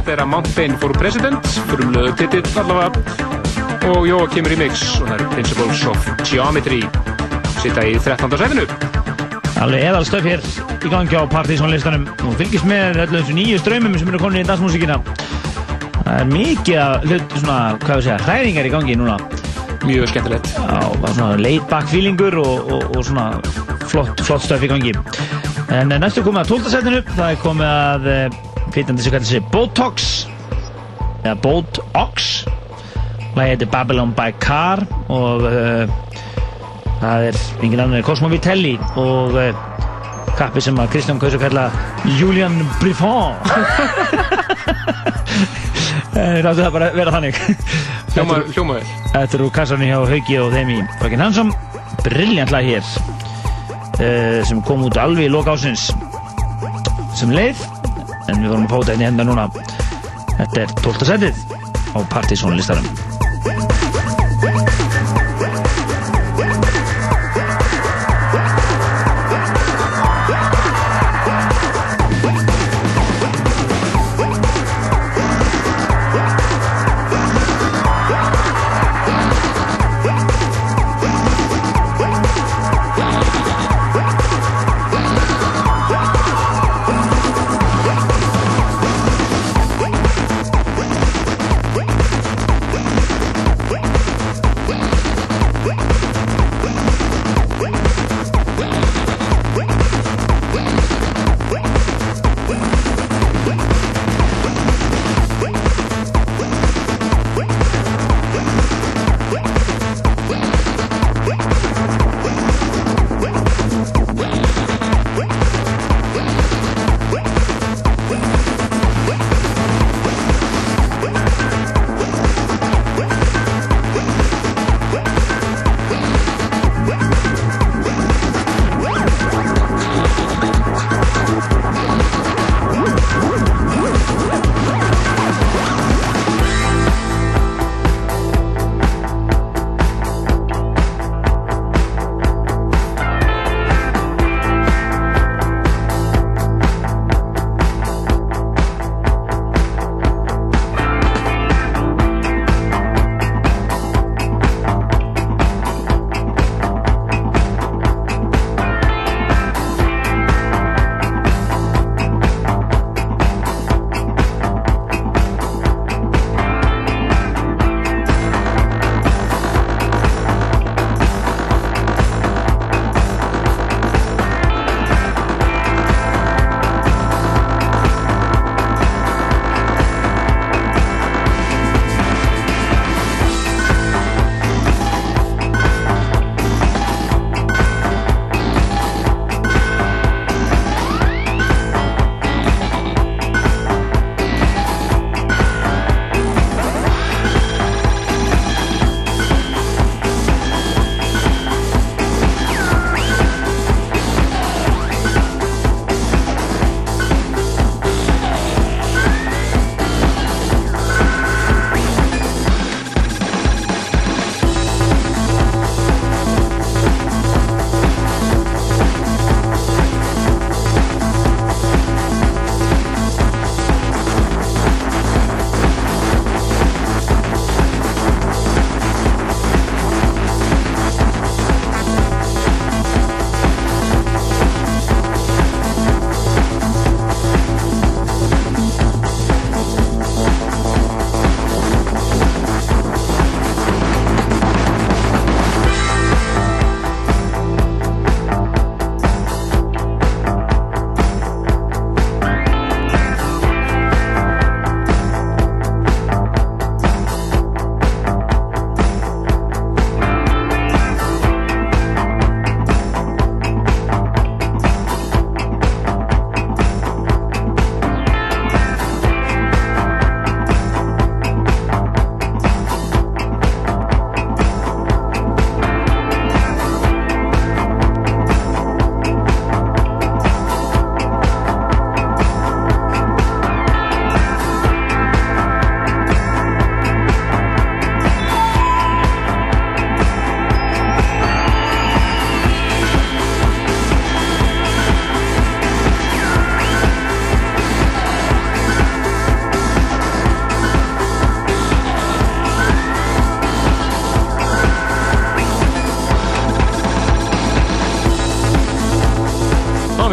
þetta er A Mountain for President, frumlöðu titill allavega og Jóakim Remix og það er Principles of Geometry sitta í 13. sætinu. Alveg eðal stöf hér í gangi á partysónlistanum og fylgist með öllu þessu nýju ströymum sem eru komin í dansmúsíkina. Það er mikið að hlut, svona, hvað við segja, hræringar í gangi núna. Mjög skemmtilegt. Já, það er svona laid back feelingur og, og, og svona flott, flott stöf í gangi. En eh, næstu komið að 12. setinu, það er komið að hvitandi sem kallar sig Botox eða Botox. Lagi heitir Babylon by Car og uh, það er engin annar en Cosmo Vitelli og uh, kappi sem að Kristján Kaus að kalla Julian Briffon Láttu það bara vera þannig. Hljómaður. Þetta eru kassanum hjá Hauki og þeim í Fucking Handsome Brilljant lag hér uh, sem kom út alveg í loka ásins sem leið en við vorum að fóta hérna núna Þetta er 12. setið á Partizón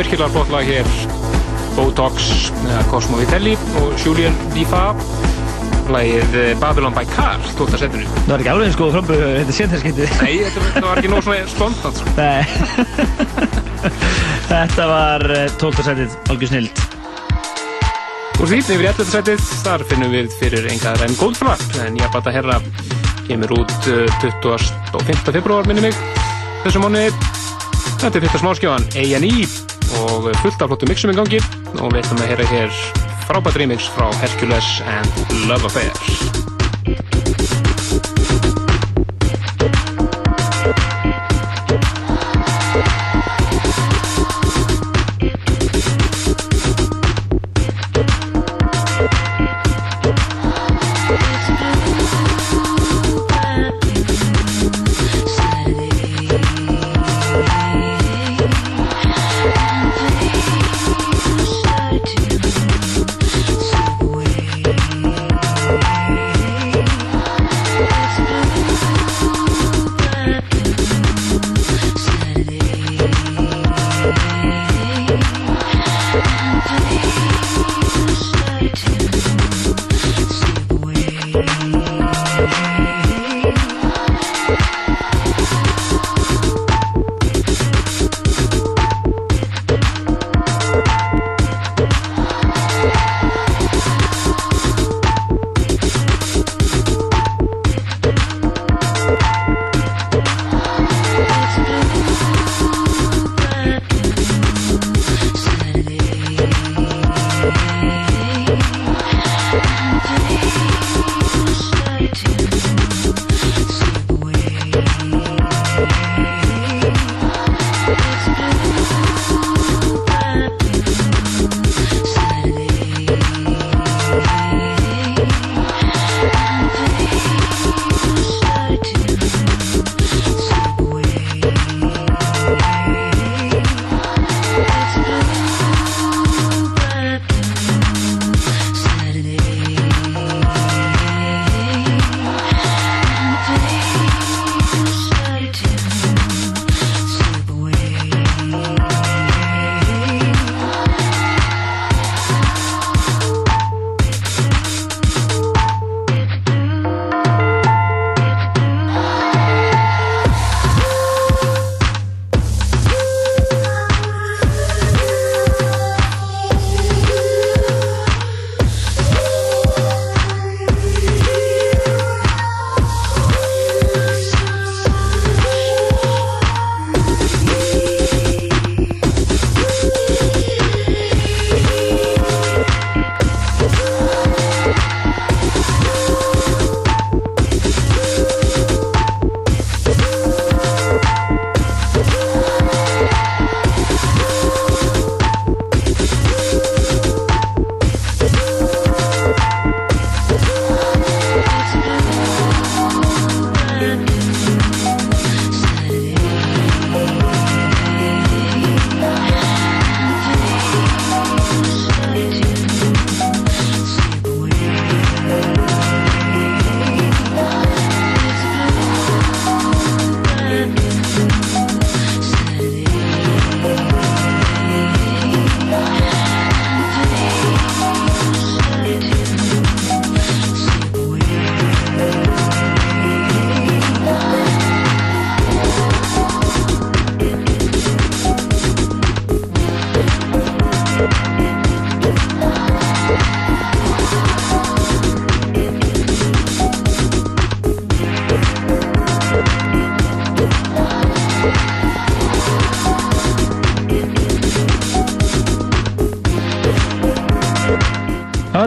virkilega flott lag hér Botox, eða Cosmo Vitelli og Julian Difa lagið eh, Babylon by Car 12. setinu Það var ekki alveg eins góð framböð þetta séntarskiptið. Nei, þetta, þetta var ekki nóg svona spontant sko. Þetta var eh, 12. setið, algjör snild. Og því yfir í 11. setið, þar finnum við fyrir engaðar en Goldflap, en ég bata herra kemur út uh, 25. februar minni mig þessu mánu þetta er fyrsta smáskjáðan A&E og fullt af flottu mixum í gangi. Og við ætlum að heyra hér frábært remix frá Hercules and Love Affair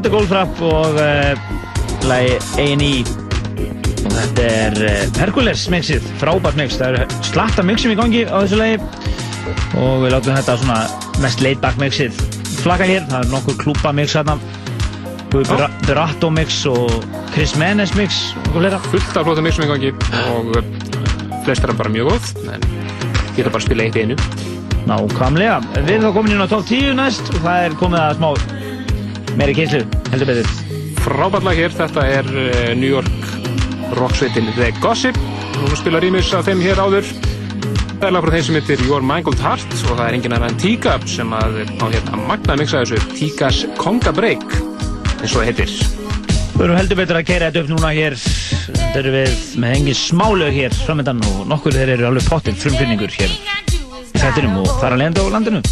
Er Goldfrapp og uh, lagi A&E og þetta er uh, Hercules mixið, frábært mix. Það eru slatta mixum í gangi á þessu lagi. Og við látum þetta svona mest laid back mixið flaka hér, það er nokkur klúpa mix hérna Guði Berato mix og Chris Menes mix fullt af flottu mixum í gangi og uh, flest er hann bara mjög góð. En ég ætla bara að spila eitt í einu. Nákvæmlega, við erum þá komin inn á top 10 næst og það er komið að smá meiri kynslu, heldur betur frábært lag hér, þetta er uh, New York rocksveitin The Gossip og spila rýmis af þeim hér áður Þetta er lag frá þeim sem heitir Your Mangled Heart og það er engin annan T-Gap sem að á hérna magna mixa þessu T-Gas Conga Break eins og það heitir. Við erum heldur betur að kera þetta upp núna hér. Þetta eru við með engin smálög hér framöndan og nokkur þeir eru alveg pottill frumflynningur hér í þættinum og þar að lenda á landinu.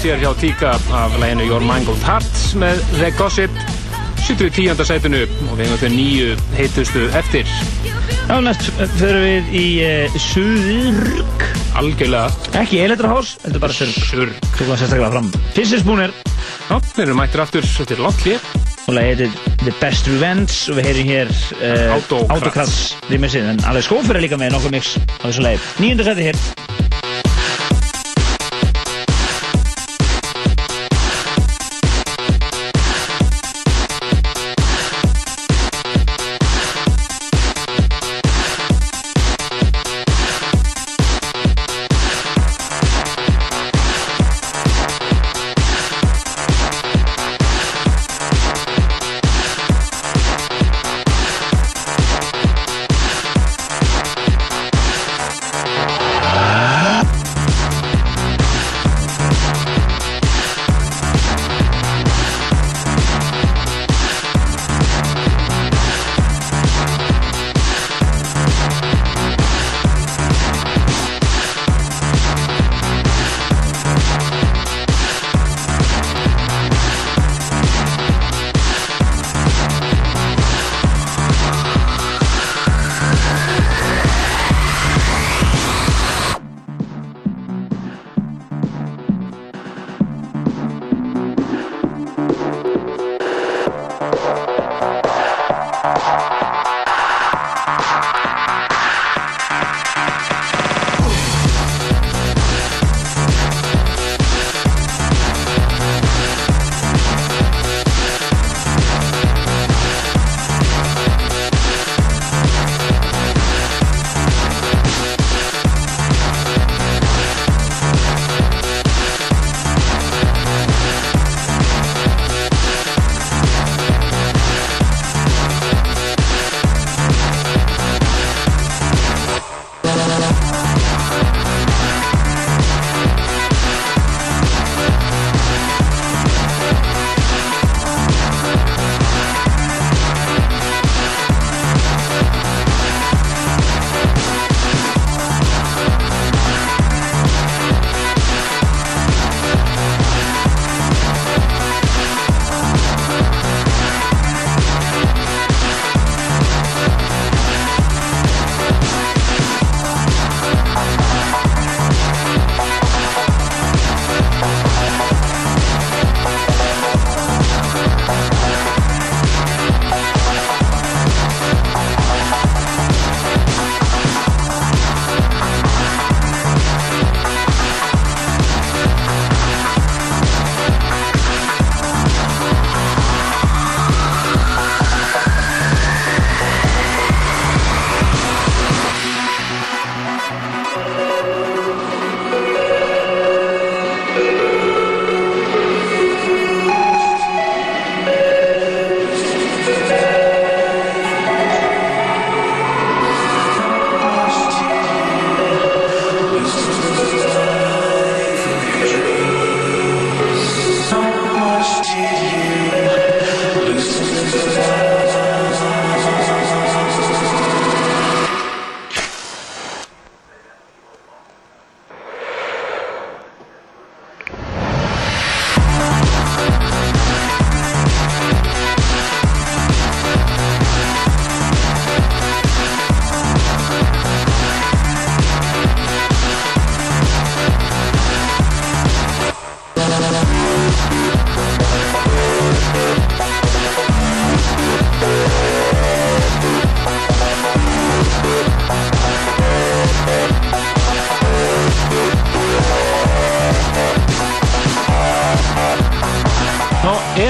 Rýmis hér hjá Tíka af læginu Your Mangled Heart með The Gossip. Sittur í tíunda sætinu og við hefum þau nýju heitustu eftir. Já, næst förum við í uh, Suðurk Algjörlega. Ekki Electrohouse, þetta er bara Surk. Surk. Tökum það sérstaklega fram. Fyrsti spúnir Já, þeir eru mættir aftur, þetta er langt hlið Og lagið heitir The Best Revenge og við heyrim hér uh, Autocrats. Autocrats rýmisinn En alveg skófur er líka með nokkuð mix á þessu lagið. Níunda sæti hér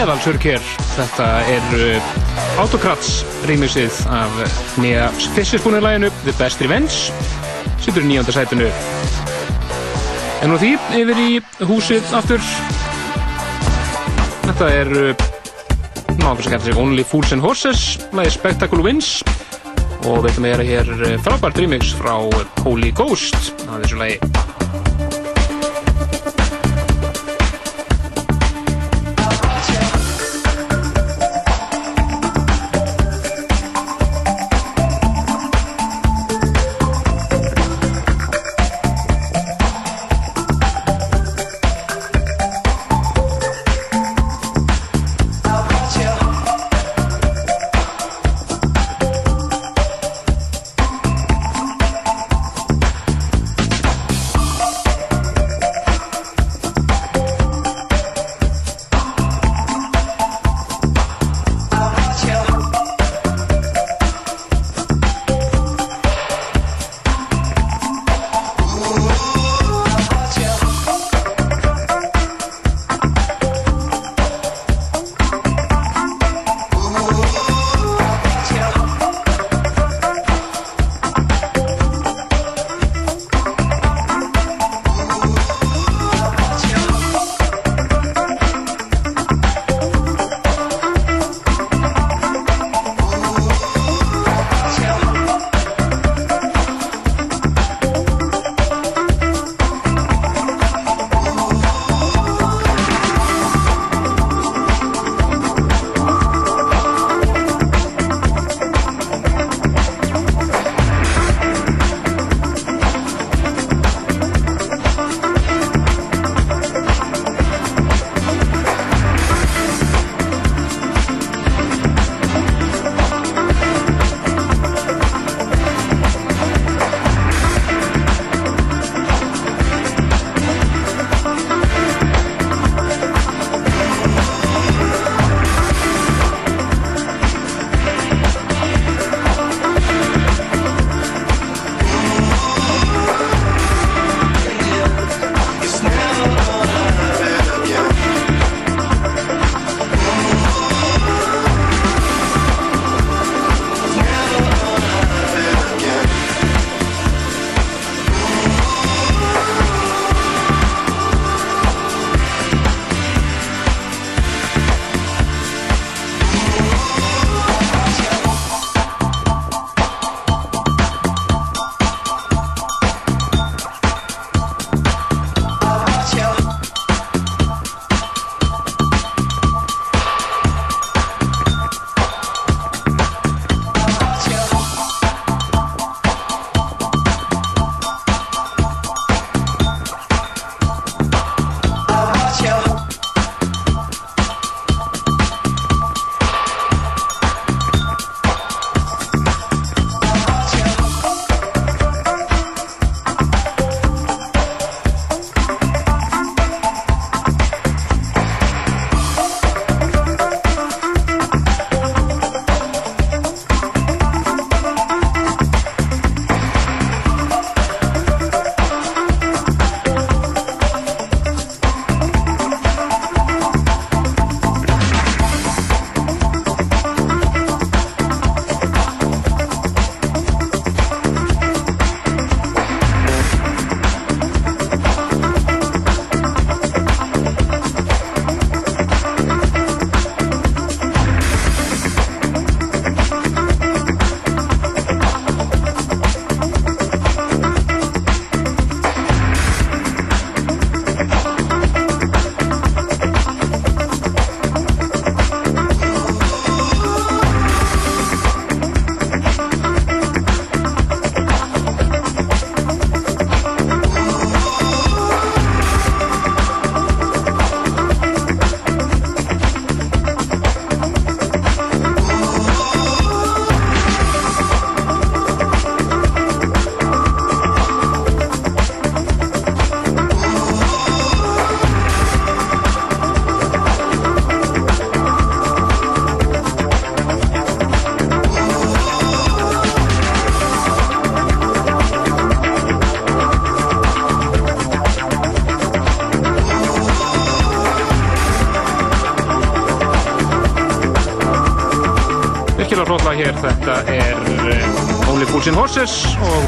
Hér. Þetta er uh, Autocrats rýmisið af nýja fyrstispúnilæginu The Best Revenge Sittur í nýjönda sætinu. En nú því yfir í húsið aftur. Þetta er uh, náttúrulega sem kallar sig Only Fools and Horses lagi Spectacle Wins. Og við ætlum að gera hér uh, frábært remix frá Holy Ghost að þessu lagi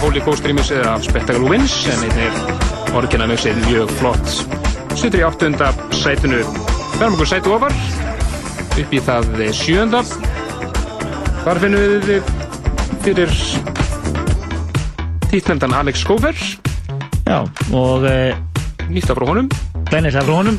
Holy Ghost remixið af Spectacle Wins en einn er orginalmixið mjög flott. Sittur í áttunda sætinu. Verðum okkur sætu ofar upp í það eh, sjönda. Þar finnum við fyrir títnefndan Alex Skofer. Já, og... E, Nýtt af frá honum. Glænirlega frá honum.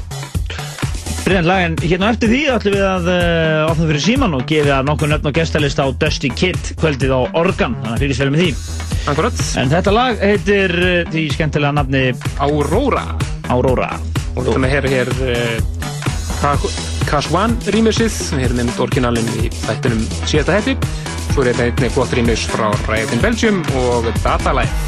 Brilliant lag, en hérna eftir því ætlum við að uh, opna fyrir síman og gefa nokkur nöfn og gestalista á Dusty Kid kvöldið á Organ, þannig að fylgjast vel með því. Akkurat. En þetta lag heitir uh, því skemmtilega nafni Aurora. Aurora. Og að heyra hér uh, Kaswan rýmisið, við erum nefnd orginalinn í þættinum síðasta hætti. Svo er þetta einnig gott rýmis frá Riot in Belgium og Data Life.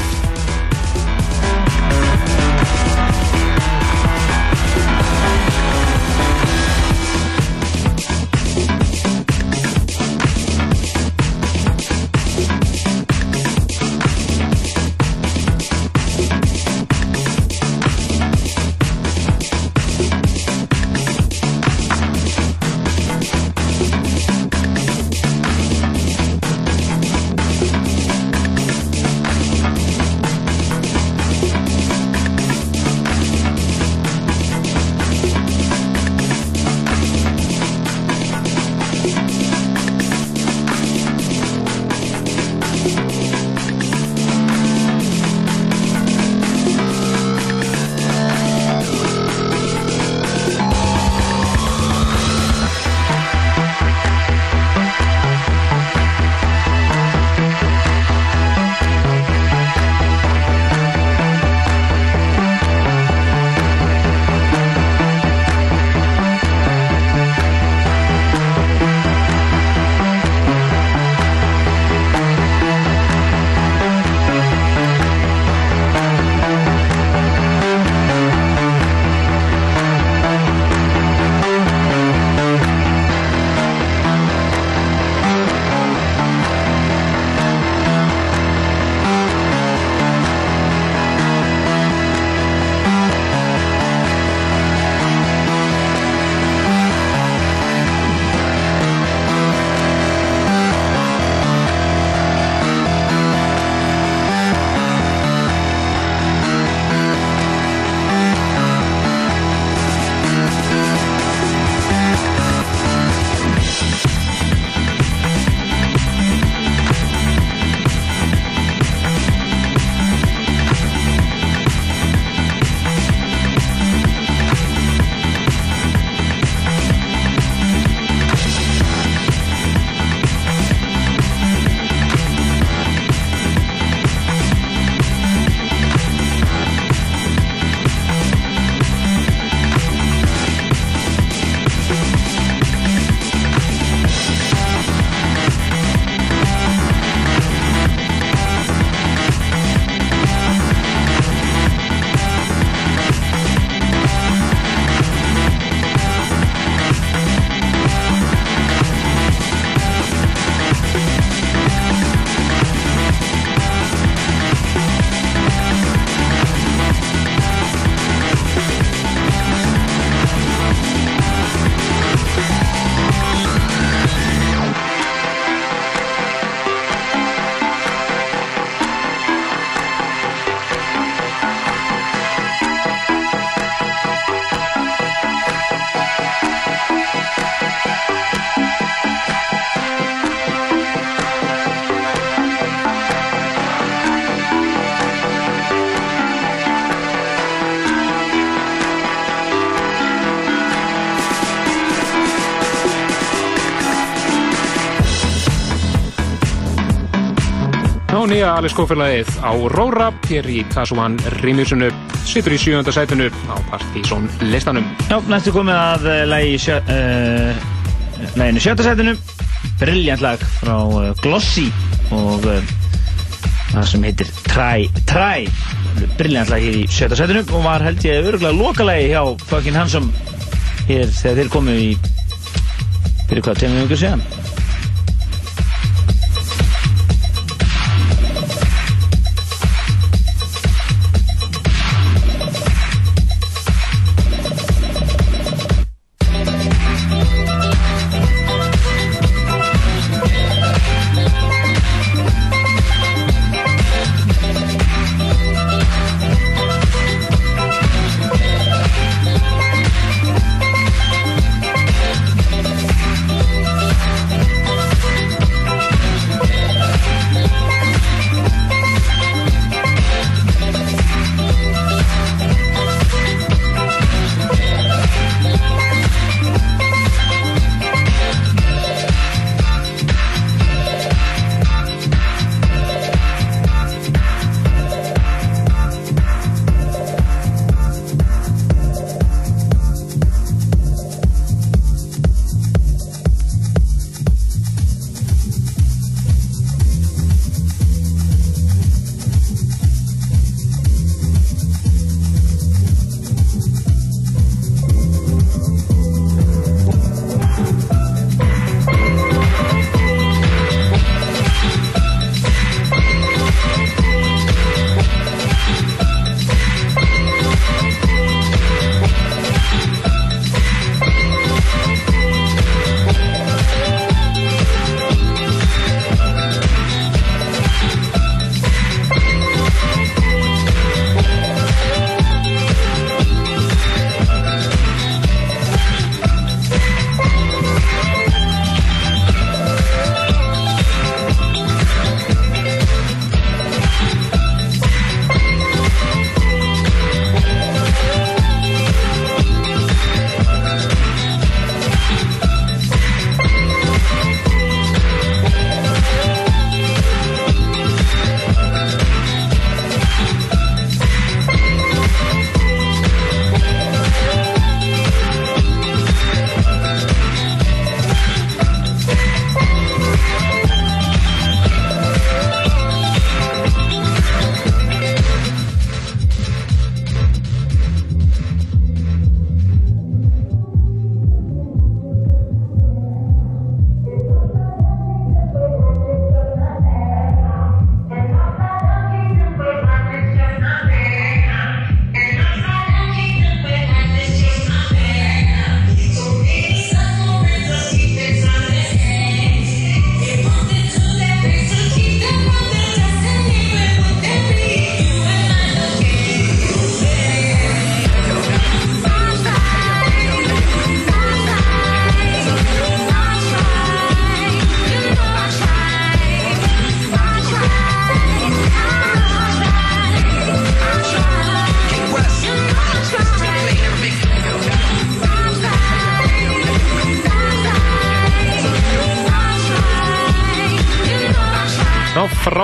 Nýja Alice Cooper-lagið á Róra hér í Kasuan Rímjusunu situr í sjönda sætinu á Partizón listanum. Já, næstu komið að uh, lagi sjö, uh, laginu sjötta sætinu. Brilljant lag frá uh, Glossy og uh, það sem heitir Try Try. Brilljant lag hér í sjötta sætinu og var held ég örgulega lokalagi hjá Fucking Handsome hér þegar þeir komu í fyrir hvað, tegum við ykkur síðan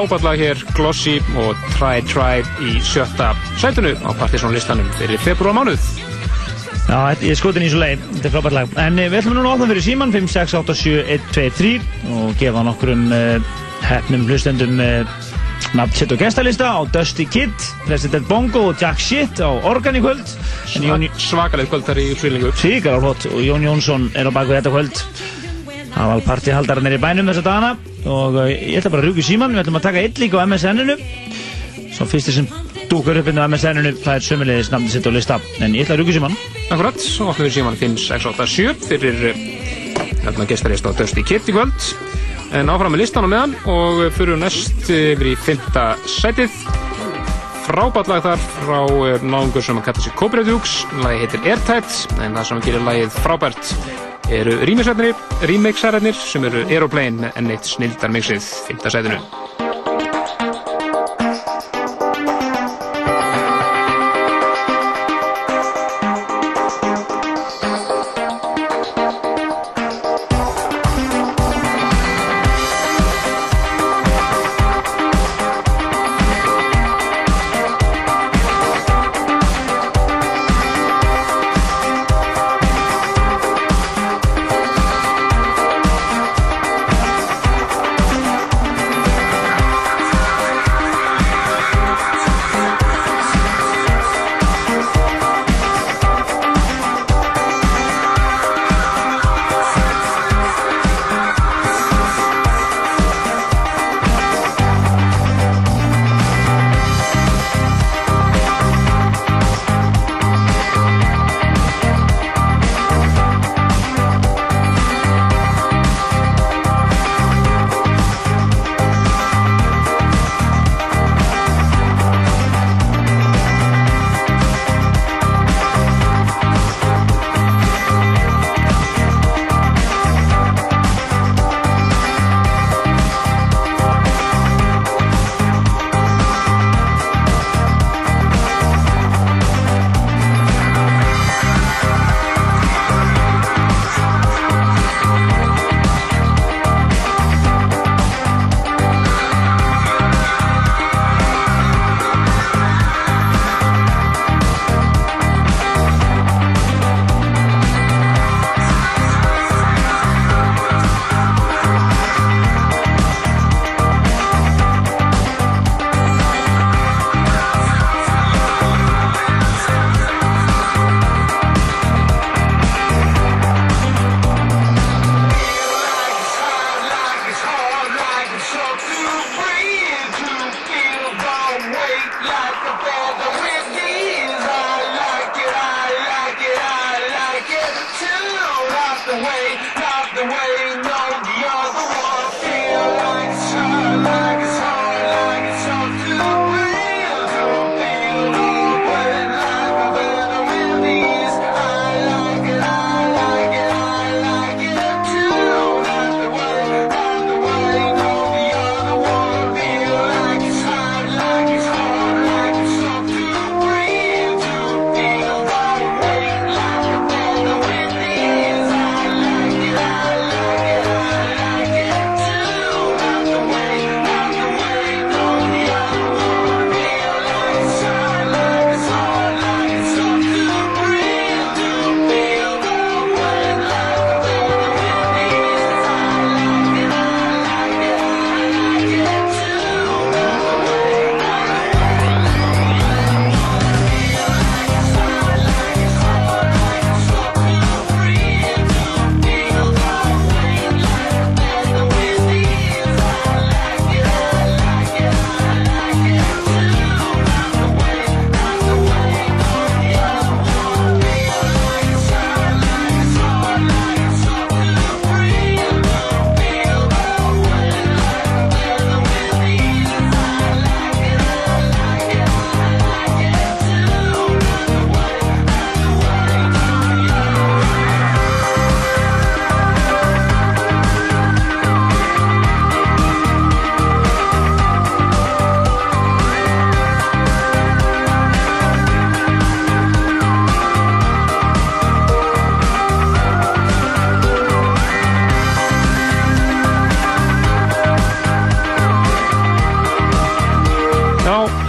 frábært lag hér, Glossy og Try Try í sjötta sætunu á Partiðsson listanum fyrir februar mánuð. Já, ég skotin í svo leið, þetta er frábært lag. En eh, við ætlum núna að opna fyrir síman 5, 6, 8, 7, 1, 2, 3 og gefa nokkrum uh, hefnum hlustendum uh, nafnsitt og gestalista á Dusty Kid, President Bongo og Jack Shit á Organ í kvöld. Jón... Svakaleg kvöld þar í svílingu. Svíkar á hlott og Jón Jónsson er á baku þetta kvöld. Það var partihaldarinn í bænum þessa dagana og uh, ég ætla bara að rúka í síman, við ætlum að taka eitt líka á MSN-inu. Svo fyrsti sem dúkar upp inn á MSN-inu, það er sömulegis nafnið sitt og lista. En ég ætla að rúka í síman. Akkurat, opnum við síman 5, 6, 8, 7 fyrir eh, hérna gestarist á Dusty Kid í kvöld. En áfram með listan á meðan og fyrir næst yfir í fymta sætið. Frábært lag þar frá eh, náðungur sem að kalla sig Cobra Dukes. Lagi heitir Airtight en það sem gerir lagið frábært eru remixararnir sem eru Aeroplane enn eitt snildar mixið fymta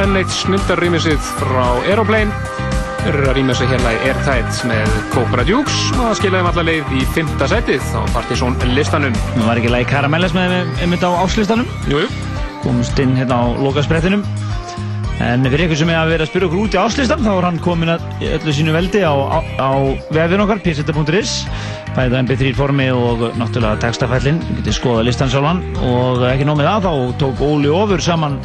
enn eitt snildarrýmisið frá Aeroplane. Þeir eru að rýma sig hérna í Airtight með Cobra Dukes og það skilaði um alla leið í fymta setið á Partizón listanum. Það var ekki lægi Karamelles með einmitt á áslistanum. Jú, jú. Komst inn hérna á lokasprettinum. En fyrir ykkur sem er að vera að spyrja okkur út í áslistan þá er hann komin að öllu sínu veldi á, á, á vefin okkar, pseta.is bæðið mp3 formi og náttúrulega textafællin, við getum skoðað listan sjálfan og ekki nóg með það, þá tók Óli ofur saman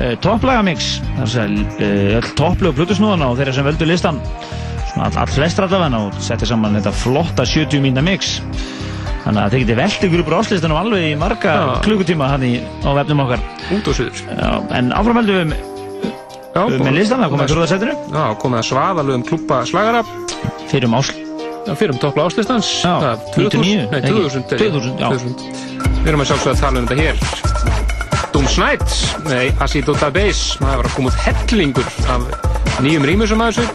uh, topplagamix þar að segja uh, öll topplög plutusnúðana og þeirra sem völdu listan svona all, all flestra allavega og setti saman þetta flotta 70 mínna mix þannig að þeir geti velt ykkur upp á áslistanum alveg í marga Já. klukkutíma hann í, á vefnum okkar Út og suður. Já, en áfram heldum við Já, með listan, það komið að fjórðasettinu Já, komið að svaðalögum klúpa slagara. Fyrir um ásl. Fyrir um toppla áslistans. Já, Það, 99, 2000, nei, ekki? 2000. er ég. 2000, já. 2000. Við erum að sjálfsögða að tala um þetta hér. Bones Night nei, Acid Dota Bass það var að koma út hellingur af nýjum rýmusum að þessu.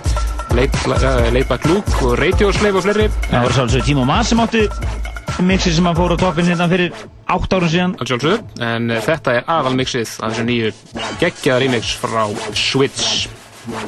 Leipback uh, eh, Luke og Radio Slave og fleiri. Það var svolítið Tímo Maas sem átti mixið sem hann fór á toppin hérna fyrir 8 árun síðan. Svolítið, en eh, þetta er aðalmixið af þessu nýju geggjaða rýmix frá Switch. Wow.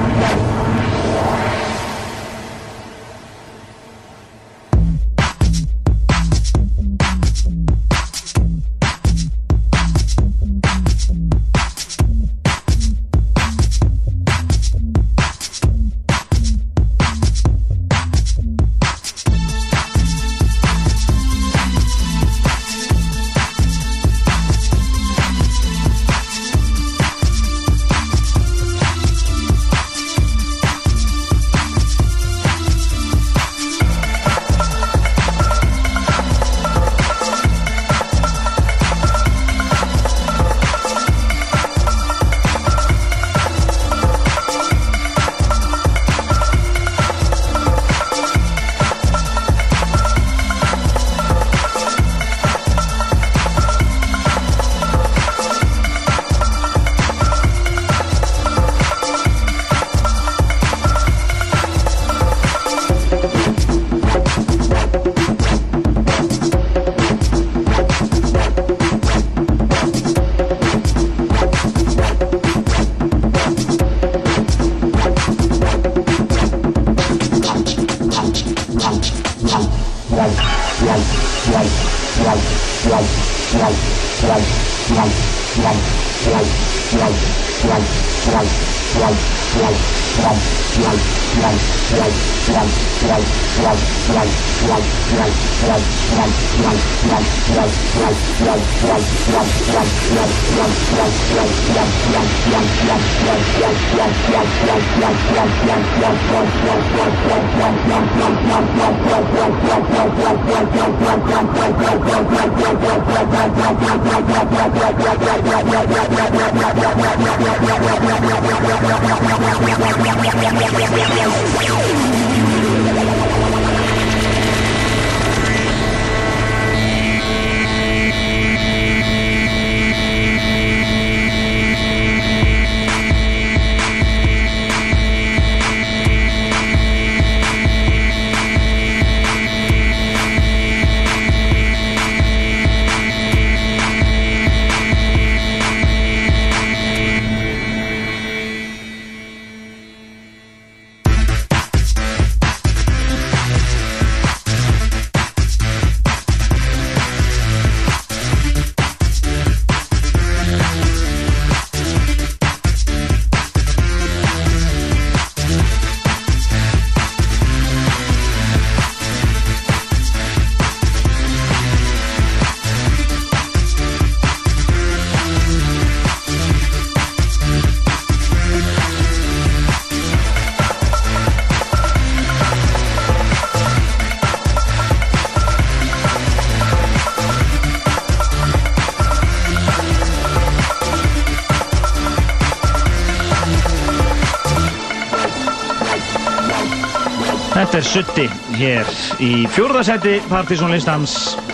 Þetta er Sutti hér í fjórðasæti Partizón listans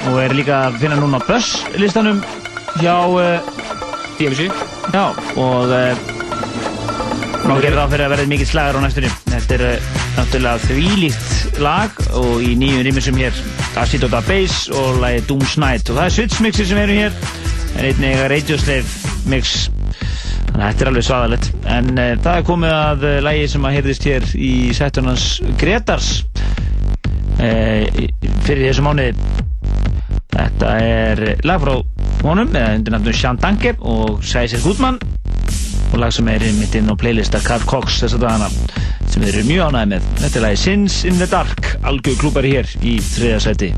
og er líka að finna núna Buzz listanum hjá uh, DMC Já, og uh, má gera það fyrir að verða mikið slagar á næstunni. Þetta er uh, náttúrulega þvílíkt lag og í nýjum rýmisum hér Acid og Da Bass og lagi Doom's Night og það er Switch mixi sem eru hér en einnig Radio Slave mix Þannig að þetta er alveg svaðalegt. En uh, það er komið að uh, lægi sem að heyrðist hér í settunans Gretars uh, fyrir þessu mánuði. Þetta er lag frá honum, eða undir nafnum Sean Danke og Sæsir Gutmann og lag sem er mitt inn á playlista Carl Cox þess að dagana sem við erum mjög ánægði með. Þetta er lagi Sins in the Dark, algjör klúpari hér í þriða sæti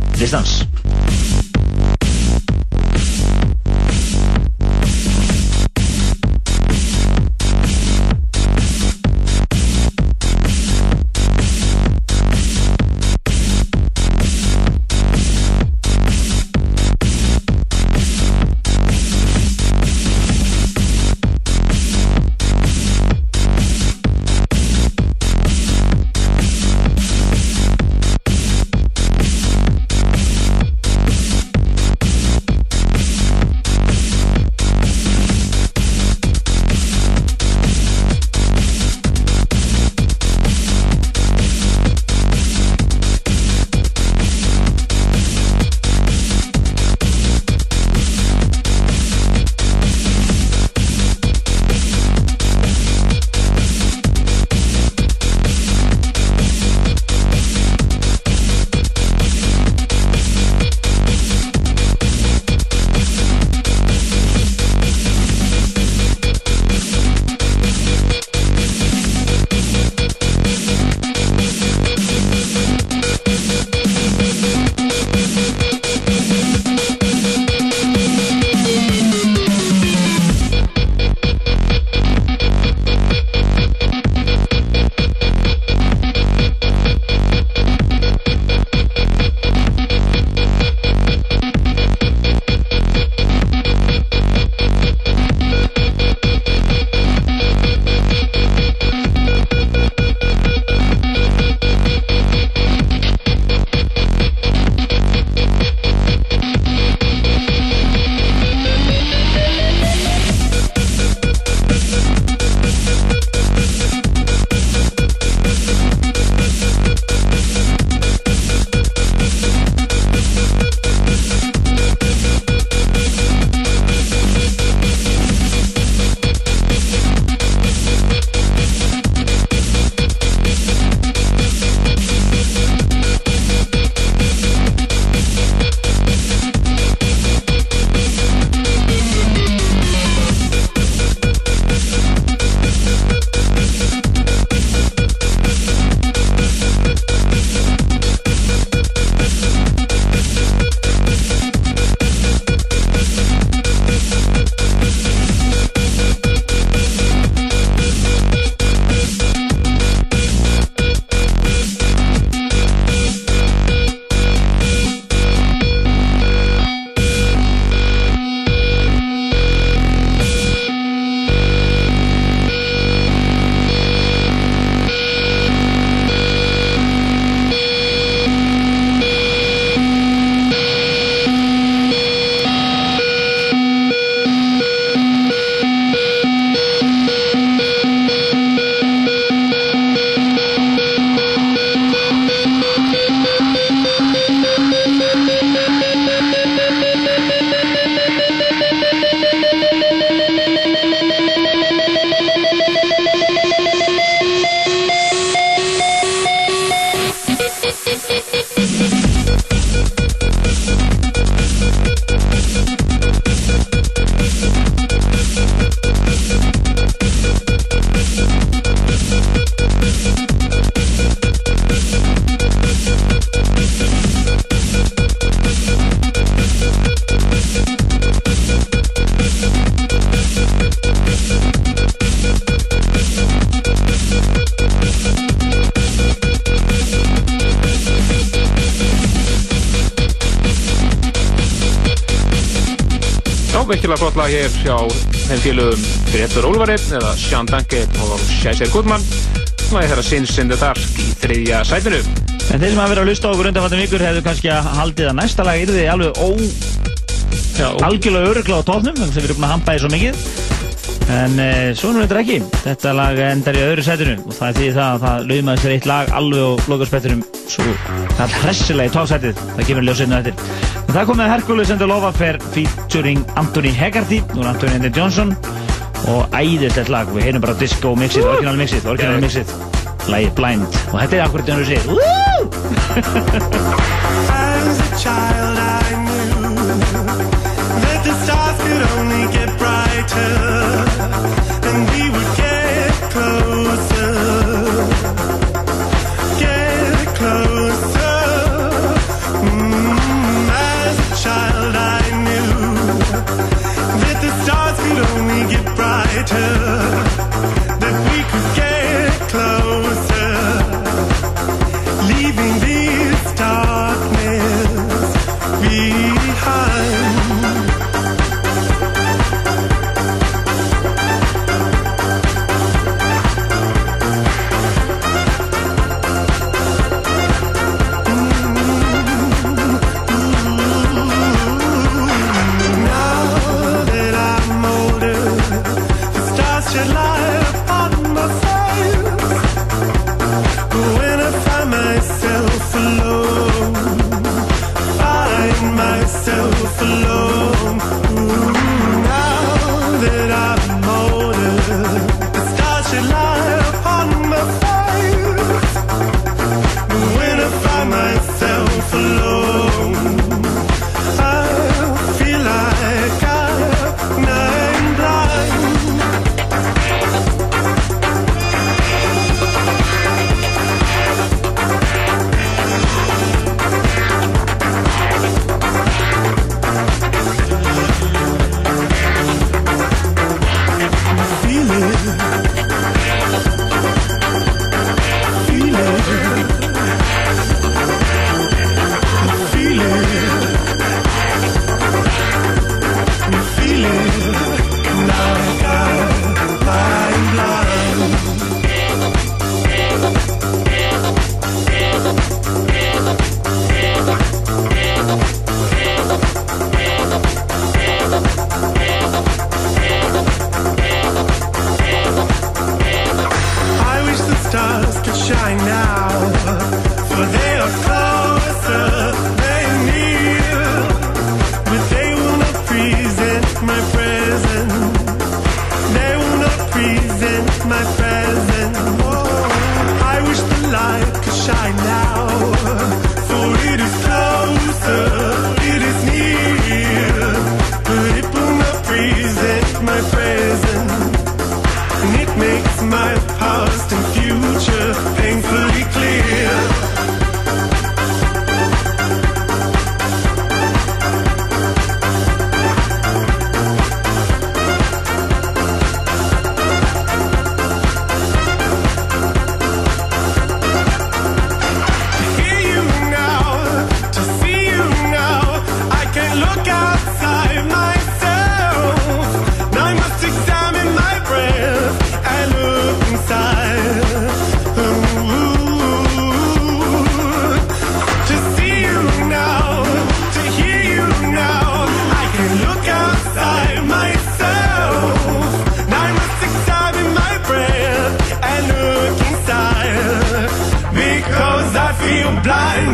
virkilega flott lag hér hjá þeim félögum Gretar Ólvari eða Sean Danke og Shazir Goodman. Lagi þeirra Sins in the Dark í þriðja sætinu. En þeir sem hafa verið að hlusta á okkur undanfattum vikur hefðu kannski að haldið að næsta lag yrði alveg ó... algjörlega öruglega á tóknum þannig að við erum búin að hampa því svo mikið. En e, svo nú þetta ekki. Þetta lag endar í öðru setinu og það er því það að það laumaði sér eitt lag alveg á lokaspettunum svo það er hressilega í tóksætið. Það kemur ljósinu eftir. En það komið Hercules and the Love Affair featuring Anthony Hegarty, er Anthony Andy Johnson og æðislegt lag. Við heyrum bara disco mixið, orginal mixið, orginal mixið. Lagið Blind. Og þetta er akkurat þegar við séum As a child I knew that the stars could only get brighter and we would get closer, only get brighter,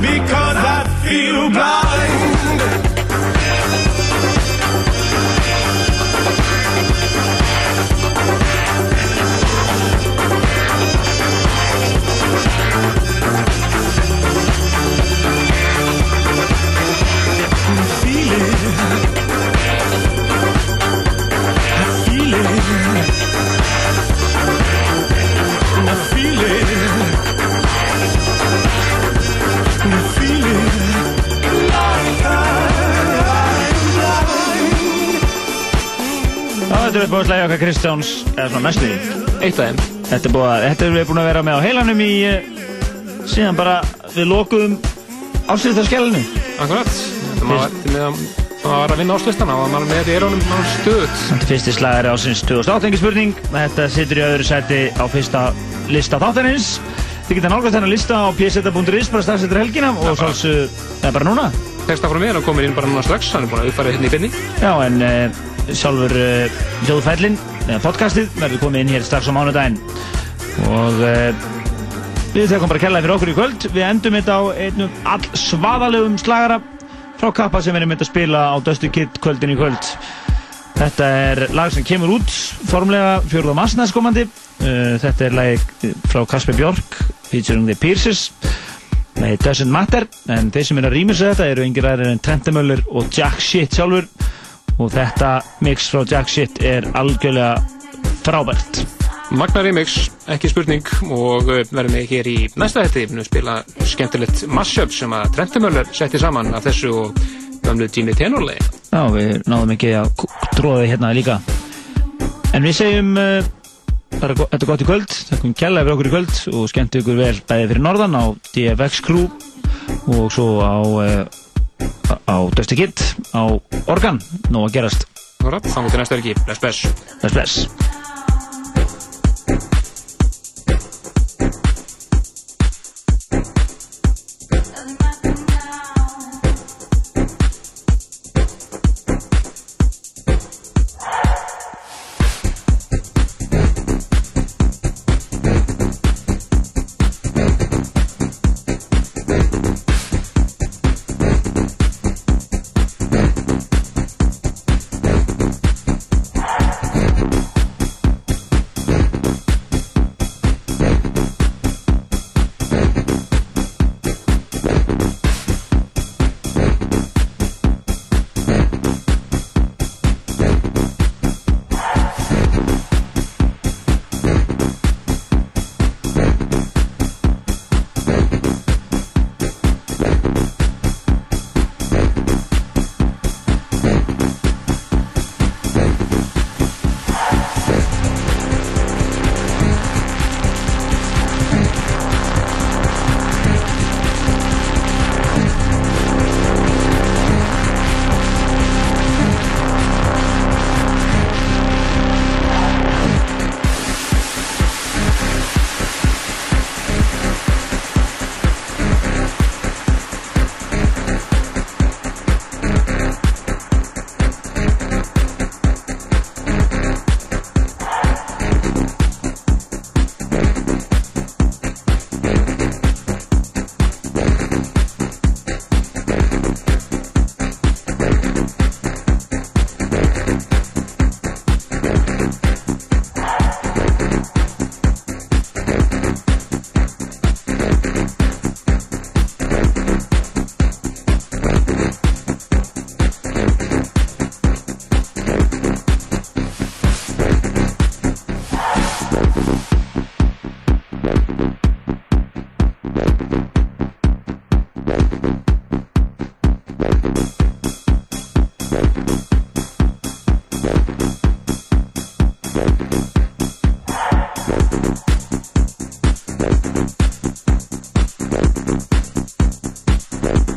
because I feel blind. Já, þetta er upp á slæði okkar Kristjáns, eða svona því. Eitt af þeim. Þetta er búið að, þetta við búin að vera með á heilanum í, eh, síðan bara við lokuðum ásýðastarskjælinu. Akkurat. Þetta maður þetta með að maður var að vinna áslistana og maður með í erónum maður stöðt. Þetta er fyrsti slagari ásins 2008 engi spurning. Þetta situr í öðru sæti á fyrsta lista þáttanins. Þið geta nálgast þennan lista á pseta.is bara strax eftir helgina og sáls, eða bara núna. Teksta frá mér, hann komir inn bara núna strax, hann er búin að uppfæra hérna í byrni. Já, en uh, sjálfur uh, hljóðfællin, eða podcastið, verður komið inn hér strax á mánudaginn. Og uh, við þekkum bara kellaði fyrir okkur í kvöld. Við endum þetta á einnum all svaðalegum slagara frá Kappa sem erum myndið að spila á Dusty Kid kvöldin í kvöld. Þetta er lag sem kemur út formlega 4. mars næstkomandi. Uh, þetta er lag frá Kasper Björk featuring The Pierces. Nei, Doesn't Matter, en þeir sem er að rýmisa þetta eru yngir aðrir en Trentemöller og Jack Shit sjálfur og þetta mix frá Jack Shit er algjörlega frábært. Magna remix, ekki spurning og uh, verðum við hér í næsta hætti við spila skemmtilegt mashup sem að Trentumöller setti saman af þessu og gamlu Jimmy Tenorlegi Já, við náðum ekki að tróða þið hérna líka. En við segjum, uh, þetta er gott í kvöld, þakkum kjærlega fyrir okkur í kvöld og skemmtu ykkur vel bæði fyrir norðan á DFX Crew og svo á, uh, á Dusty Kid á Organ, nú að gerast. Þannig til næsta verki, bless bless. Bless bless.